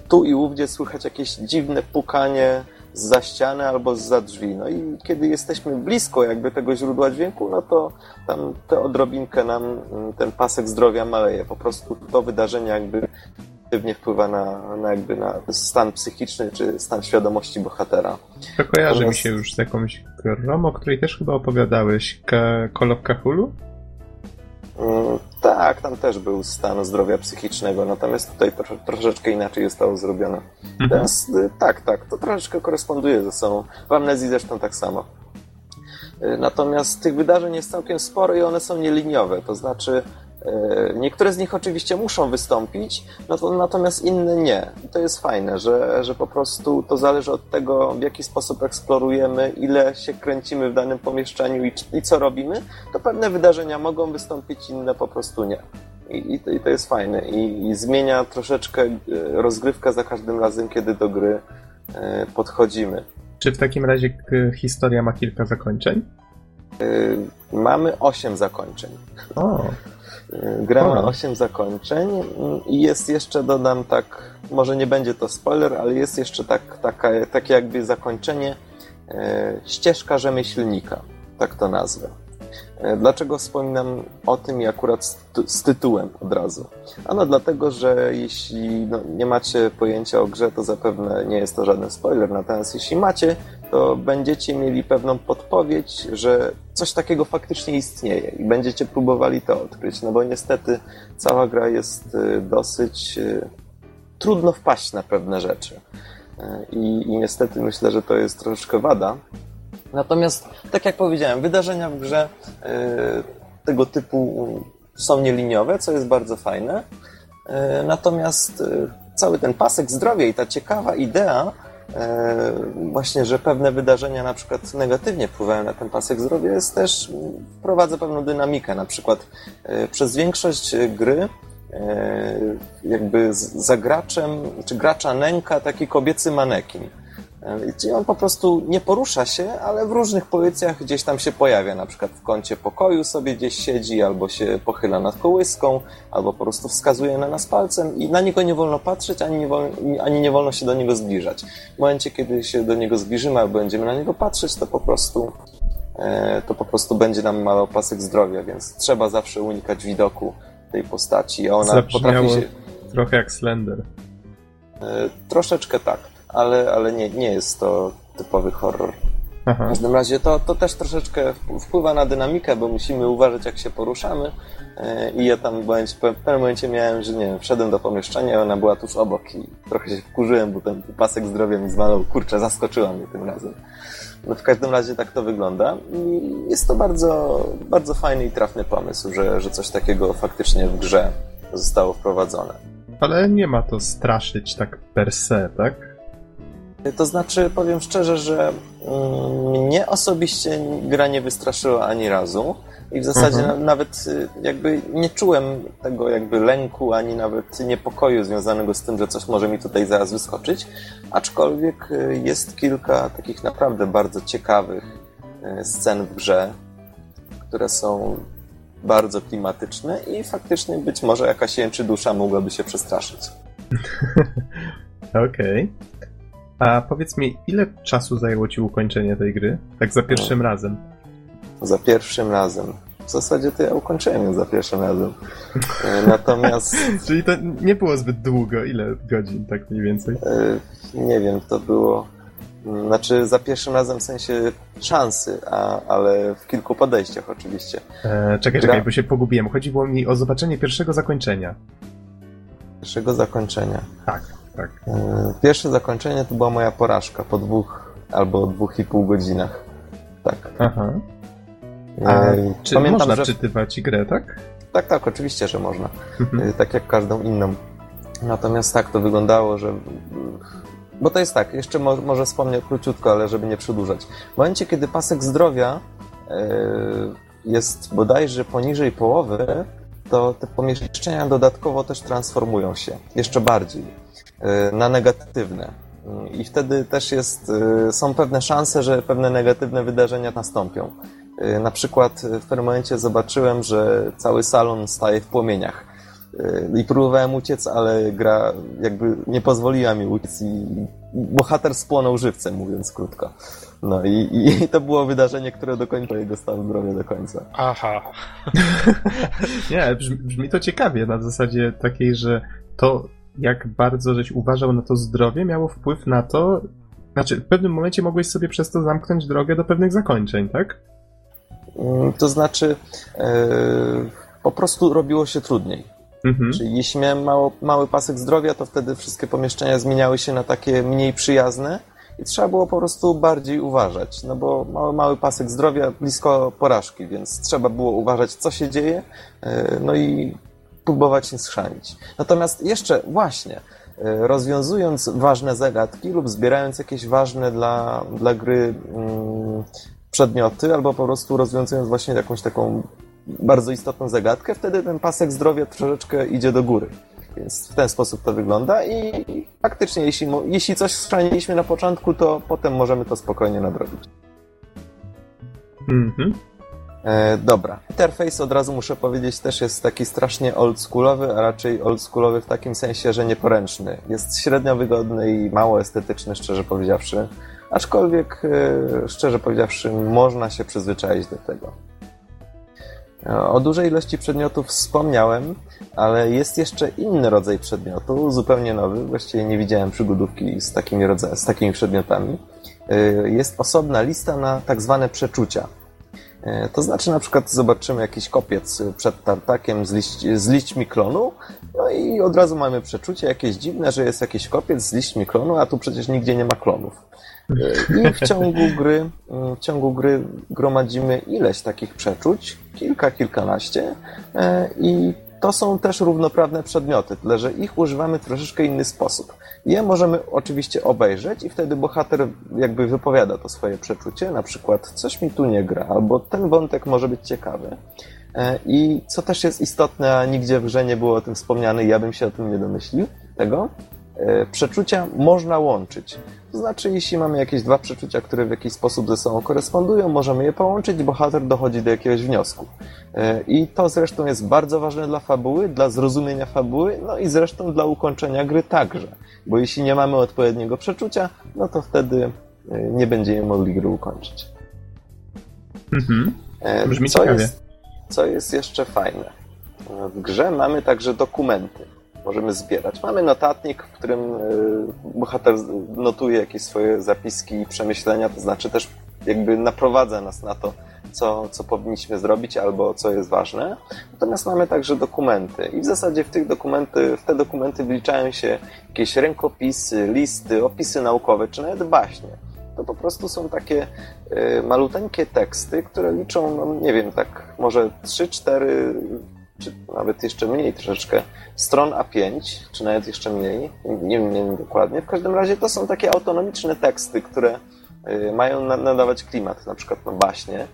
tu i ówdzie słychać jakieś dziwne pukanie za ściany albo za drzwi. No i kiedy jesteśmy blisko jakby tego źródła dźwięku, no to tam tę odrobinkę nam mm, ten pasek zdrowia maleje. Po prostu to wydarzenie jakby pozytywnie wpływa na, na jakby na stan psychiczny czy stan świadomości bohatera. To kojarzy Natomiast... mi się już z jakąś grą, o której też chyba opowiadałeś. Call of Cthulhu? Mm, tak, tam też był stan zdrowia psychicznego, natomiast tutaj tro, troszeczkę inaczej zostało zrobione. Mhm. Teraz, y, tak, tak, to troszeczkę koresponduje ze sobą. W Amnezji zresztą tak samo. Y, natomiast tych wydarzeń jest całkiem sporo i one są nieliniowe, to znaczy niektóre z nich oczywiście muszą wystąpić, natomiast inne nie. To jest fajne, że, że po prostu to zależy od tego, w jaki sposób eksplorujemy, ile się kręcimy w danym pomieszczeniu i, i co robimy. To pewne wydarzenia mogą wystąpić, inne po prostu nie. I, i, to, i to, jest fajne. I, I, zmienia troszeczkę e, rozgrywkę za każdym razem, kiedy do gry e, podchodzimy. Czy w takim razie historia ma kilka zakończeń? Mamy osiem zakończeń. O. Gra ma 8 zakończeń i jest jeszcze, dodam tak, może nie będzie to spoiler, ale jest jeszcze tak, taka, takie jakby zakończenie e, ścieżka rzemieślnika, tak to nazwę. E, dlaczego wspominam o tym i akurat z, z tytułem od razu? Ano dlatego, że jeśli no, nie macie pojęcia o grze, to zapewne nie jest to żaden spoiler, natomiast jeśli macie, to będziecie mieli pewną podpowiedź, że coś takiego faktycznie istnieje i będziecie próbowali to odkryć, no bo niestety cała gra jest y, dosyć y, trudno wpaść na pewne rzeczy. Y, I, I niestety myślę, że to jest troszeczkę wada. Natomiast, tak jak powiedziałem, wydarzenia w grze tego typu są nieliniowe, co jest bardzo fajne. Natomiast cały ten pasek zdrowia i ta ciekawa idea, właśnie, że pewne wydarzenia na przykład negatywnie wpływają na ten pasek zdrowia, jest też, wprowadza pewną dynamikę. Na przykład przez większość gry jakby za graczem, czy gracza nęka taki kobiecy manekin. Czyli on po prostu nie porusza się, ale w różnych pozycjach gdzieś tam się pojawia. Na przykład w kącie pokoju sobie gdzieś siedzi, albo się pochyla nad kołyską, albo po prostu wskazuje na nas palcem i na niego nie wolno patrzeć, ani nie wolno, ani nie wolno się do niego zbliżać. W momencie, kiedy się do niego zbliżymy, albo będziemy na niego patrzeć, to po prostu e, to po prostu będzie nam malał pasek zdrowia, więc trzeba zawsze unikać widoku tej postaci, a ona Zabrzmiało potrafi się... trochę jak Slender. E, troszeczkę tak ale, ale nie, nie jest to typowy horror. Aha. W każdym razie to, to też troszeczkę wpływa na dynamikę, bo musimy uważać, jak się poruszamy. E, I ja tam w pewnym momencie miałem, że nie wiem, wszedłem do pomieszczenia, ona była tuż obok i trochę się wkurzyłem, bo ten pasek zdrowia mi zmalał. Kurczę, zaskoczyła mnie tym razem. No w każdym razie tak to wygląda. I jest to bardzo, bardzo fajny i trafny pomysł, że, że coś takiego faktycznie w grze zostało wprowadzone. Ale nie ma to straszyć tak per se, tak? To znaczy, powiem szczerze, że mm, mnie osobiście gra nie wystraszyła ani razu i w zasadzie mhm. na, nawet y, jakby nie czułem tego jakby lęku, ani nawet niepokoju związanego z tym, że coś może mi tutaj zaraz wyskoczyć, aczkolwiek y, jest kilka takich naprawdę bardzo ciekawych y, scen w grze, które są bardzo klimatyczne i faktycznie być może jakaś jęczy dusza mogłaby się przestraszyć. (laughs) Okej. Okay. A powiedz mi, ile czasu zajęło ci ukończenie tej gry? Tak za pierwszym no. razem. Za pierwszym razem. W zasadzie to ja ukończyłem ją za pierwszym razem. E, natomiast. (laughs) Czyli to nie było zbyt długo. Ile godzin, tak mniej więcej? E, nie wiem, to było. Znaczy, za pierwszym razem w sensie szansy, a, ale w kilku podejściach oczywiście. E, czekaj, Gra... czekaj, bo się pogubiłem. Chodziło mi o zobaczenie pierwszego zakończenia. Pierwszego zakończenia. Tak tak. E, pierwsze zakończenie to była moja porażka po dwóch albo dwóch i pół godzinach. Tak. Aha. E, A, czy Pamiętam, można że... czytywać grę, tak? Tak, tak, oczywiście, że można. Mhm. E, tak jak każdą inną. Natomiast tak to wyglądało, że. Bo to jest tak, jeszcze mo może wspomnę króciutko, ale żeby nie przedłużać. W momencie, kiedy pasek zdrowia jest bodajże poniżej połowy, to te pomieszczenia dodatkowo też transformują się jeszcze bardziej. Y, na negatywne. I wtedy też jest, y, są pewne szanse, że pewne negatywne wydarzenia nastąpią. Y, na przykład w pewnym momencie zobaczyłem, że cały salon staje w płomieniach. I próbowałem uciec, ale gra jakby nie pozwoliła mi uciec i bohater spłonął żywcem, mówiąc krótko. No i, i (laughs) to było wydarzenie, które dokończyło jego stan zdrowia do końca. Aha. (laughs) nie, brzmi, brzmi to ciekawie, na zasadzie takiej, że to jak bardzo żeś uważał na to zdrowie, miało wpływ na to, znaczy w pewnym momencie mogłeś sobie przez to zamknąć drogę do pewnych zakończeń, tak? Mm, to znaczy, yy, po prostu robiło się trudniej. Mhm. Czyli jeśli miałem mało, mały pasek zdrowia, to wtedy wszystkie pomieszczenia zmieniały się na takie mniej przyjazne i trzeba było po prostu bardziej uważać, no bo mały, mały pasek zdrowia blisko porażki, więc trzeba było uważać, co się dzieje, yy, no i próbować nie schrzanić. Natomiast jeszcze właśnie, e, rozwiązując ważne zagadki lub zbierając jakieś ważne dla, dla gry mm, przedmioty, albo po prostu rozwiązując właśnie jakąś taką bardzo istotną zagadkę, wtedy ten pasek zdrowia troszeczkę idzie do góry. Więc w ten sposób to wygląda i faktycznie, jeśli, jeśli coś schrzaniliśmy na początku, to potem możemy to spokojnie nadrobić. Mhm. E, dobra. Interfejs od razu muszę powiedzieć też jest taki strasznie oldschoolowy, a raczej oldschoolowy w takim sensie, że nieporęczny. Jest średnio wygodny i mało estetyczny, szczerze powiedziawszy. Aczkolwiek, e, szczerze powiedziawszy, można się przyzwyczaić do tego. O dużej ilości przedmiotów wspomniałem, ale jest jeszcze inny rodzaj przedmiotu, zupełnie nowy. Właściwie nie widziałem przygodówki z takimi, z takimi przedmiotami. E, jest osobna lista na tak zwane przeczucia. E, to znaczy na przykład zobaczymy jakiś kopiec przed tartakiem z, liść, z liśćmi klonu, no i od razu mamy przeczucie jakieś dziwne, że jest jakiś kopiec z liśćmi klonu, a tu przecież nigdzie nie ma klonów. E, I w ciągu gry, w ciągu gry gromadzimy ileś takich przeczuć, kilka, kilkanaście e, i to są też równoprawne przedmioty, tyle że ich używamy w troszeczkę inny sposób. Je możemy oczywiście obejrzeć i wtedy bohater jakby wypowiada to swoje przeczucie, na przykład coś mi tu nie gra, albo ten wątek może być ciekawy. E, I co też jest istotne, a nigdzie w grze nie było o tym wspomniane, ja bym się o tym nie domyślił, tego, e, przeczucia można łączyć. To znaczy, jeśli mamy jakieś dwa przeczucia, które w jakiś sposób ze sobą korespondują, możemy je połączyć, bohater dochodzi do jakiegoś wniosku. E, I to zresztą jest bardzo ważne dla fabuły, dla zrozumienia fabuły, no i zresztą dla ukończenia gry także. Bo jeśli nie mamy odpowiedniego przeczucia, no to wtedy nie będziemy mogli gry ukończyć. Mhm. Brzmi co ciekawie. Jest, co jest jeszcze fajne? W grze mamy także dokumenty. Możemy zbierać. Mamy notatnik, w którym e, bohater notuje jakieś swoje zapiski i przemyślenia, to znaczy też jakby naprowadza nas na to, co, co powinniśmy zrobić albo co jest ważne. Natomiast mamy także dokumenty i w zasadzie w tych dokumenty, w te dokumenty wliczają się jakieś rękopisy, listy, opisy naukowe, czy nawet baśnie to po prostu są takie y, maluteńkie teksty, które liczą, no nie wiem, tak może 3, 4, czy nawet jeszcze mniej troszeczkę, stron A5, czy nawet jeszcze mniej, nie wiem, nie wiem dokładnie. W każdym razie to są takie autonomiczne teksty, które y, mają nadawać klimat, na przykład na baśnie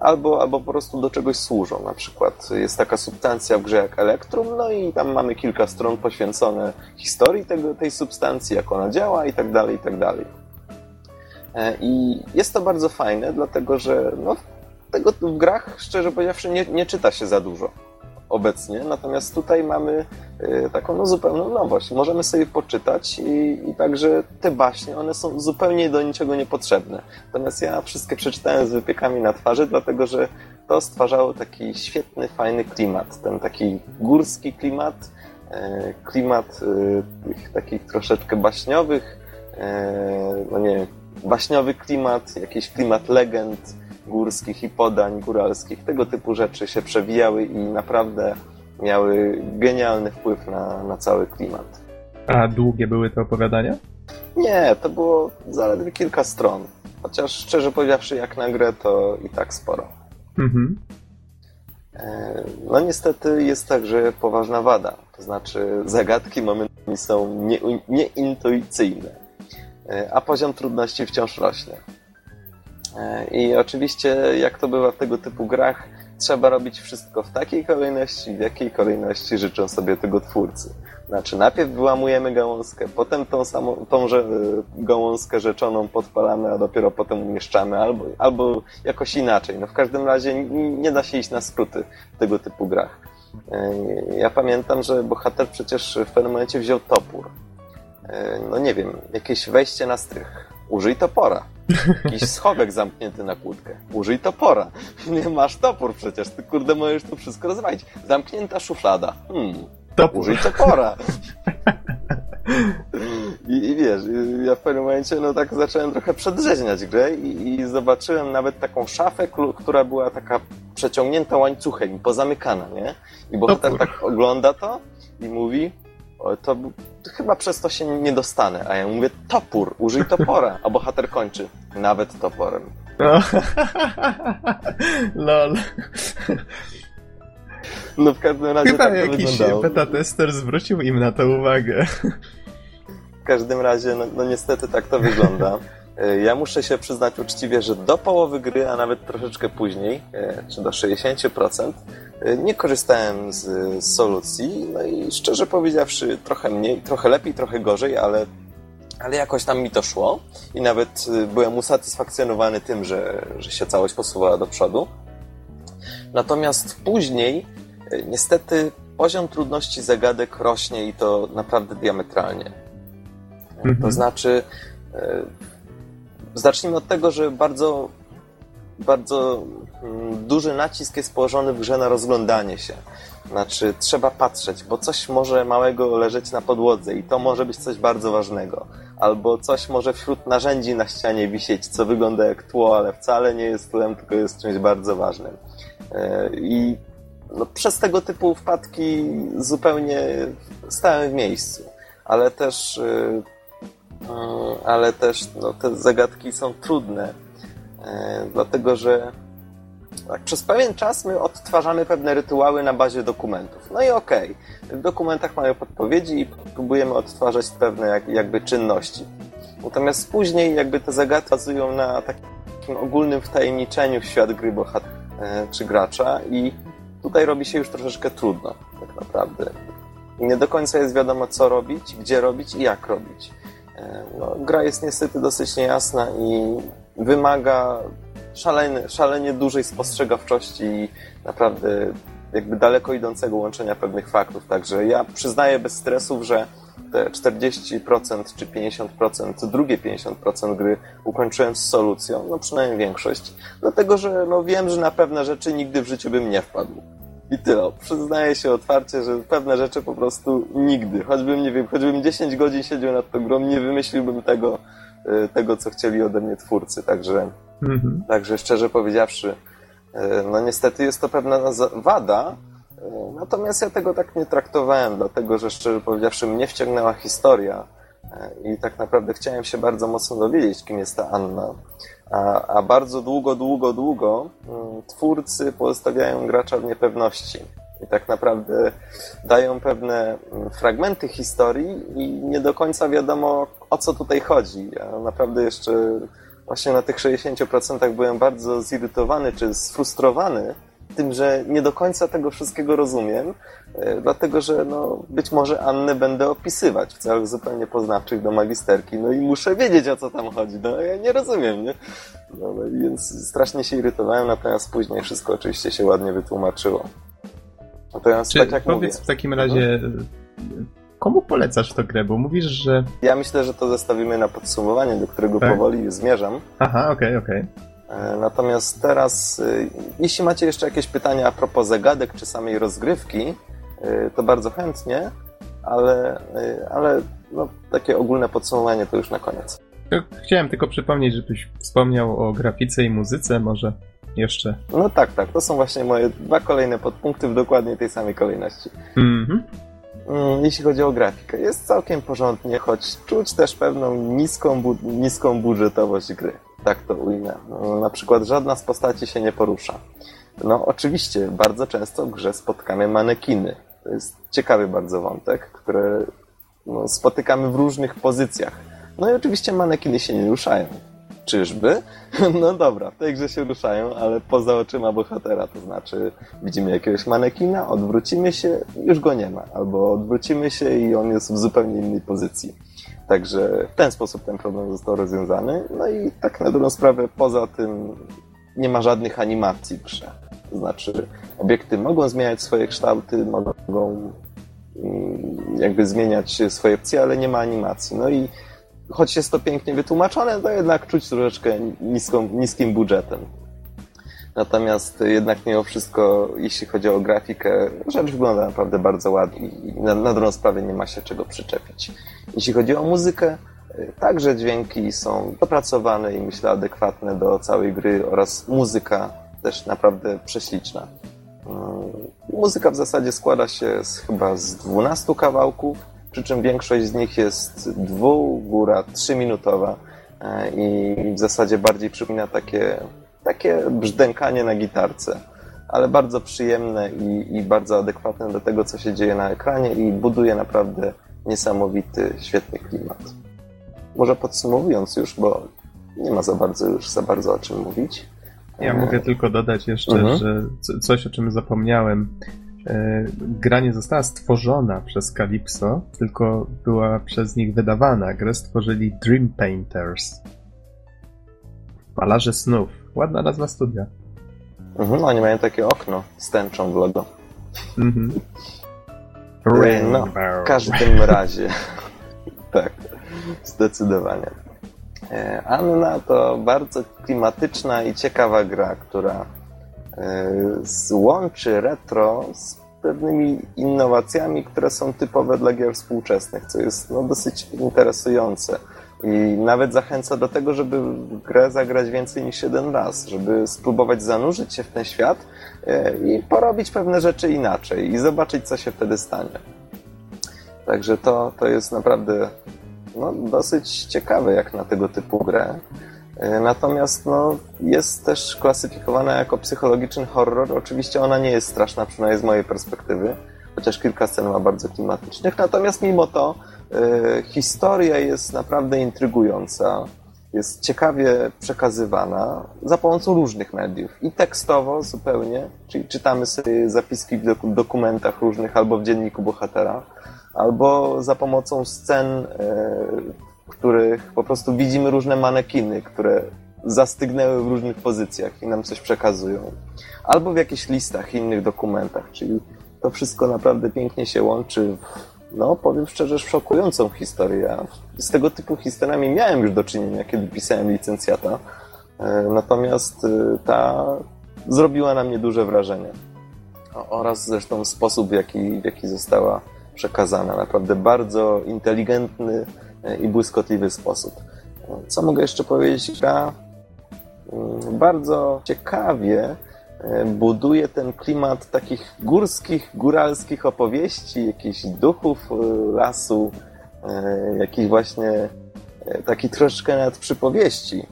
albo, albo po prostu do czegoś służą. Na przykład jest taka substancja w grze jak elektrum, no i tam mamy kilka stron poświęcone historii tego, tej substancji, jak ona działa i tak dalej, i tak dalej. E, I jest to bardzo fajne, dlatego że no, tego w grach, szczerze powiedziawszy, nie, nie czyta się za dużo obecnie, natomiast tutaj mamy y, taką no, zupełną nowość. Możemy sobie poczytać i, i także te baśnie, one są zupełnie do niczego niepotrzebne. Natomiast ja wszystkie przeczytałem z wypiekami na twarzy, dlatego że to stwarzało taki świetny, fajny klimat. Ten taki górski klimat, e, klimat y, tych takich troszeczkę baśniowych, e, no nie baśniowy klimat, jakiś klimat legend, górskich i podań góralskich. Tego typu rzeczy się przewijały i naprawdę miały genialny wpływ na, na cały klimat. A długie były te opowiadania? Nie, to było zaledwie kilka stron. Chociaż szczerze powiedziawszy, jak na grę, to i tak sporo. Mhm. E, no niestety jest także poważna wada. To znaczy zagadki momentami są nie, nieintuicyjne, e, a poziom trudności wciąż rośnie. E, I oczywiście, jak to bywa w tego typu grach, trzeba robić wszystko w takiej kolejności, w jakiej kolejności życzą sobie tego twórcy. Znaczy, najpierw wyłamujemy gałązkę, potem tą samą, tąże e, gałązkę rzeczoną podpalamy, a dopiero potem umieszczamy, albo, albo jakoś inaczej. No w każdym razie nie da się iść na skróty w tego typu grach. E, ja pamiętam, że bohater przecież w pewnym momencie wziął topór. No nie wiem, jakieś wejście na strych Użyj topora. Jakiś schowek zamknięty na kłódkę. Użyj topora. (laughs) Nie masz topór przecież. Ty kurde możesz tu wszystko rozwalić. Zamknięta szuflada. Hmm. Topór. Użyj topora. I, I, wiesz, ja w pewnym momencie no tak zacząłem trochę przedrzeźniać grę i, i zobaczyłem nawet taką szafę, która była taka przeciągnięta łańcuchem i pozamykana, nie? I bohater tak ogląda to i mówi to chyba przez to się nie dostanę. A ja mówię, topór, użyj topora. (laughs) A bohater kończy, nawet toporem. No. (laughs) Lol. No w każdym razie Chyba tak jakiś wyglądało. beta tester zwrócił im na to uwagę. W każdym razie, no, no niestety tak to wygląda. E, ja muszę się przyznać uczciwie, że do połowy gry, a nawet troszeczkę później, e, czy do 60%, e, nie korzystałem z, z solucji. No i szczerze powiedziawszy, trochę mniej, trochę lepiej, trochę gorzej, ale, ale jakoś tam mi to szło. I nawet byłem usatysfakcjonowany tym, że, że się całość posuwała do przodu. Natomiast później, niestety, poziom trudności zagadek rośnie i to naprawdę diametralnie. Mhm. To znaczy, Zacznijmy od tego, że bardzo, bardzo mm, duży nacisk jest położony w grze na rozglądanie się. Znaczy, trzeba patrzeć, bo coś może małego leżeć na podłodze i to może być coś bardzo ważnego. Albo coś może wśród narzędzi na ścianie wisieć, co wygląda jak tło, ale wcale nie jest tłem, tylko jest czymś bardzo ważnym. E, I no, przez tego typu wpadki zupełnie stałem w miejscu. Ale też e, ale też no, te zagadki są trudne, e, dlatego że Tak, przez pewien czas my odtwarzamy pewne rytuały na bazie dokumentów. No i okej, okay. w dokumentach mamy podpowiedzi i próbujemy odtwarzać pewne jak, jakby czynności. Natomiast później jakby te zagadki bazują na takim ogólnym wtajemniczeniu w świat gry bohatera e, czy gracza i tutaj robi się już troszeczkę trudno tak naprawdę. Nie do końca jest wiadomo co robić, gdzie robić i jak robić. No, gra jest niestety dosyć niejasna i wymaga szalenie, szalenie dużej spostrzegawczości i naprawdę jakby daleko idącego łączenia pewnych faktów. Także ja przyznaję bez stresów, że te 40% czy 50%, drugie 50% gry ukończyłem z solucją, no przynajmniej większość, dlatego że no wiem, że na pewne rzeczy nigdy w życiu bym nie wpadł. I tyle. Przyznaję się otwarcie, że pewne rzeczy po prostu nigdy. Choćbym, nie wiem, choćbym 10 godzin siedział nad tą grą, nie wymyśliłbym tego, y, tego co chcieli ode mnie twórcy. Także, mhm. także szczerze powiedziawszy, y, no niestety jest to pewna wada, y, natomiast ja tego tak nie traktowałem, dlatego że szczerze powiedziawszy mnie wciągnęła historia i tak naprawdę chciałem się bardzo mocno dowiedzieć, kim jest ta Anna. A, a bardzo długo, długo, długo mm, twórcy pozostawiają gracza w niepewności. I tak naprawdę dają pewne mm, fragmenty historii i nie do końca wiadomo, o co tutaj chodzi. Ja naprawdę jeszcze właśnie na tych 60% byłem bardzo zirytowany czy sfrustrowany, tym, że nie do końca tego wszystkiego rozumiem, e, dlatego że no, być może Annę będę opisywać w celach zupełnie poznawczych do magisterki, no i muszę wiedzieć o co tam chodzi, no ja nie rozumiem, nie? No, no więc strasznie się irytowałem, natomiast później wszystko oczywiście się ładnie wytłumaczyło. Natomiast Czy, tak jak powiedz mówię, w takim razie, no? komu polecasz tę grę? Bo mówisz, że... Ja myślę, że to zostawimy na podsumowanie, do którego tak? powoli zmierzam. Aha, okej, okay, okej. Okay. E, natomiast teraz, e, jeśli macie jeszcze jakieś pytania a propos zagadek czy samej rozgrywki, e, to bardzo chętnie, ale, ale no, takie ogólne podsumowanie to już na koniec. Chciałem tylko przypomnieć, żebyś wspomniał o grafice i muzyce, może jeszcze. No tak, tak. To są właśnie moje dwa kolejne podpunkty w dokładnie tej samej kolejności. Mhm. Mm, jeśli chodzi o grafikę, jest całkiem porządnie, choć czuć też pewną niską, bu niską budżetowość gry tak to ujmę. Na przykład żadna z postaci się nie porusza. No oczywiście, bardzo często w grze spotkamy manekiny. To jest ciekawy bardzo wątek, który no, spotykamy w różnych pozycjach. No i oczywiście manekiny się nie ruszają. Czyżby? (laughs) No dobra, w tej grze się ruszają, ale poza oczyma bohatera, to znaczy widzimy jakiegoś manekina, odwrócimy się, już go nie ma. Albo odwrócimy się i on jest w zupełnie innej pozycji. Także w ten sposób ten problem został rozwiązany. No i tak na dobrą sprawę, poza tym nie ma żadnych animacji w grze. To znaczy, obiekty mogą zmieniać swoje kształty, mogą mm, jakby zmieniać swoje opcje, ale nie ma animacji. No i choć jest to pięknie wytłumaczone, to jednak czuć troszeczkę niską, niskim budżetem. Natomiast jednak mimo wszystko, jeśli chodzi o grafikę, rzecz wygląda naprawdę bardzo ładnie i na, na dobrą sprawę nie ma się czego przyczepić. Jeśli chodzi o muzykę, także dźwięki są dopracowane i myślę adekwatne do całej gry oraz muzyka też naprawdę prześliczna. Mm, muzyka w zasadzie składa się z, chyba z 12 kawałków, przy czym większość z nich jest dwu, góra trzyminutowa e, i w zasadzie bardziej przypomina takie takie brzdękanie na gitarce, ale bardzo przyjemne i, i bardzo adekwatne do tego, co się dzieje na ekranie i buduje naprawdę niesamowity, świetny klimat. Może podsumowując już, bo nie ma za bardzo już za bardzo o czym mówić. Ja mogę tylko dodać jeszcze, mhm. że coś o czym zapomniałem. E, gra nie została stworzona przez Calypso, tylko była przez nich wydawana. Grę stworzyli Dream Painters. Malarze snów. Ładna nazwa studia. Mhm, oni mają takie okno z tęczą w logo. Mhm. No, w każdym razie. (laughs) tak, zdecydowanie. E, Anna to bardzo klimatyczna i ciekawa gra, która e, łączy retro z pewnymi innowacjami, które są typowe dla gier współczesnych, co jest no, dosyć interesujące. I nawet zachęca do tego, żeby grę zagrać więcej niż jeden raz, żeby spróbować zanurzyć się w ten świat e, i porobić pewne rzeczy inaczej i zobaczyć, co się wtedy stanie. Także to, to jest naprawdę no, dosyć ciekawe jak na tego typu grę. E, natomiast no, jest też klasyfikowana jako psychologiczny horror. Oczywiście ona nie jest straszna, przynajmniej z mojej perspektywy, chociaż kilka scen ma bardzo klimatycznych. Natomiast mimo to e, historia jest naprawdę intrygująca. Jest ciekawie przekazywana za pomocą różnych mediów. I tekstowo zupełnie, czyli czytamy sobie zapiski w doku- dokumentach różnych albo w dzienniku bohatera, albo za pomocą scen e, w których po prostu widzimy różne manekiny, które zastygnęły w różnych pozycjach i nam coś przekazują. Albo w jakichś listach, innych dokumentach, czyli to wszystko naprawdę pięknie się łączy w, no powiem szczerze, szokującą historię. Z tego typu historiami miałem już do czynienia, kiedy pisałem licencjata, E, natomiast e, ta zrobiła na mnie duże wrażenie. Oraz zresztą sposób, w jaki, w jaki została przekazana. Naprawdę bardzo inteligentny e, i błyskotliwy sposób. Co mogę jeszcze powiedzieć? Gra mm, bardzo ciekawie buduje ten klimat takich górskich, góralskich opowieści, jakichś duchów e, lasu, e, jakichś właśnie e, taki troszeczkę nawet przypowieści.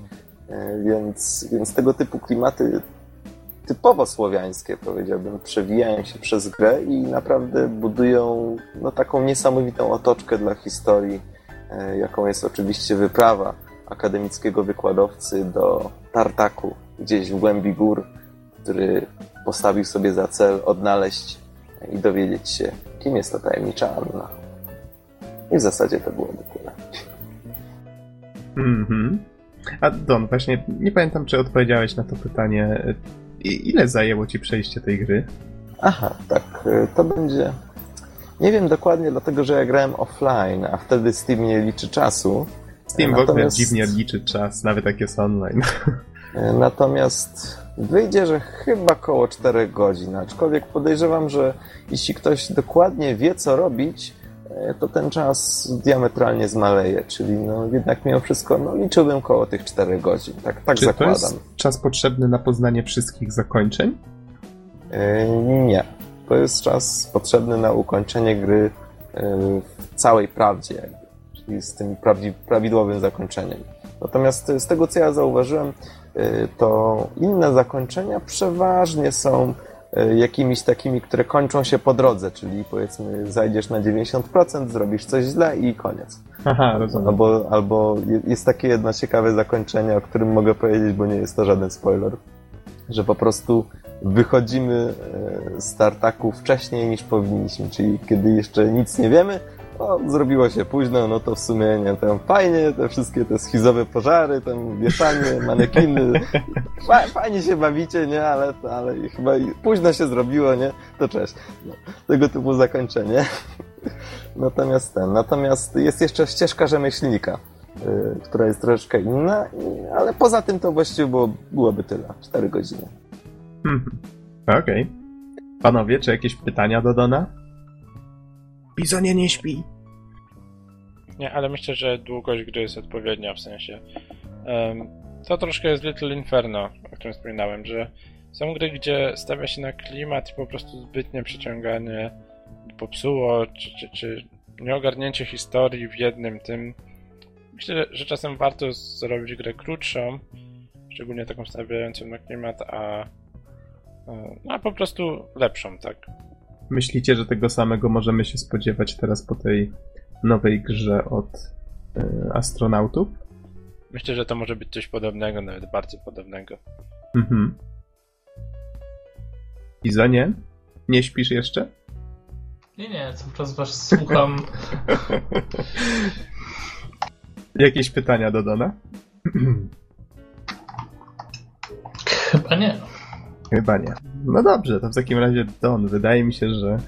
Więc, więc tego typu klimaty typowo słowiańskie, powiedziałbym, przewijają się przez grę i naprawdę budują no, taką niesamowitą otoczkę dla historii, jaką jest oczywiście wyprawa akademickiego wykładowcy do Tartaku, gdzieś w głębi gór, który postawił sobie za cel odnaleźć i dowiedzieć się, kim jest ta tajemnicza Anna. I w zasadzie to byłoby tyle. Mhm. A Don, właśnie nie pamiętam, czy odpowiedziałeś na to pytanie. Ile zajęło ci przejście tej gry? Aha, tak, y, to będzie. Nie wiem dokładnie, dlatego że ja grałem offline, a wtedy Steam nie liczy czasu. Steam w ogóle Natomiast- dziwnie liczy czas, nawet jak jest online. (laughs) Y, Natomiast wyjdzie, że chyba koło 4 godzin. Aczkolwiek podejrzewam, że jeśli ktoś dokładnie wie, co robić, y, to ten czas diametralnie zmaleje. Czyli no, jednak mimo wszystko no, liczyłbym koło tych 4 godzin. Tak, tak Czy to zakładam. jest czas potrzebny na poznanie wszystkich zakończeń? Yy, Nie. To jest czas potrzebny na ukończenie gry yy, w całej prawdzie, jakby, czyli z tym prawidłowym zakończeniem. Natomiast z tego, co ja zauważyłem, to inne zakończenia przeważnie są yy, jakimiś takimi, które kończą się po drodze, czyli powiedzmy zajdziesz na 90%, zrobisz coś źle i koniec. Aha, rozumiem. Albo, albo je- jest takie jedno ciekawe zakończenie, o którym mogę powiedzieć, bo nie jest to żaden spoiler, że po prostu wychodzimy e, z tartaku wcześniej niż powinniśmy, czyli kiedy jeszcze nic nie wiemy, o, zrobiło się późno, no to w sumie nie, tam fajnie, te wszystkie te schizowe pożary, tam wieszanie, (laughs) manekiny, fa, fajnie się bawicie, nie, ale, ale chyba i późno się zrobiło, nie, to cześć. No, tego typu zakończenie. (laughs) Natomiast ten, natomiast jest jeszcze ścieżka rzemieślnika, y, która jest troszeczkę inna, i- ale poza tym to właściwie było, byłoby tyle. 4 godziny. Mhm. (laughs) Okej. Panowie, czy jakieś pytania do Dona? Bizonie nie śpi. Nie, ale myślę, że długość gry jest odpowiednia, w sensie. em, to troszkę jest Little Inferno, o którym wspominałem, że są gry, gdzie stawia się na klimat i po prostu zbytnie przeciąganie popsuło, czy, czy, czy nieogarnięcie historii w jednym tym. Myślę, że- czasem warto zrobić grę krótszą, szczególnie taką stawiającą na klimat, a, e, a po prostu lepszą, tak? Myślicie, że tego samego możemy się spodziewać teraz po tej nowej grze od y, astronautów? Myślę, że to może być coś podobnego, nawet bardzo podobnego. Mhm. Bizonie? Nie śpisz jeszcze? Nie, nie, cały czas was słucham. (laughs) Jakieś pytania do Dona? Chyba nie. Chyba nie. No dobrze, to w takim razie Don, wydaje mi się, że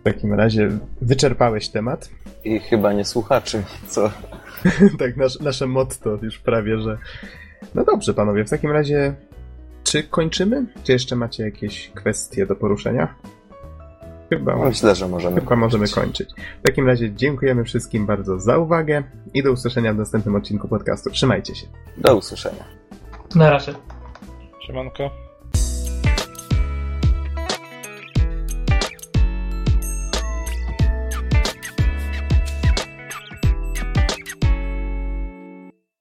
w takim razie wyczerpałeś temat. I chyba nie słuchaczy, co? (laughs) tak, nasz, nasze motto już prawie, że... No dobrze, panowie, w takim razie czy kończymy? Czy jeszcze macie jakieś kwestie do poruszenia? Chyba, Myślę, że możemy. chyba możemy kończyć. W takim razie dziękujemy wszystkim bardzo za uwagę i do usłyszenia w następnym odcinku podcastu. Trzymajcie się. Do usłyszenia. Na razie. Siemanko.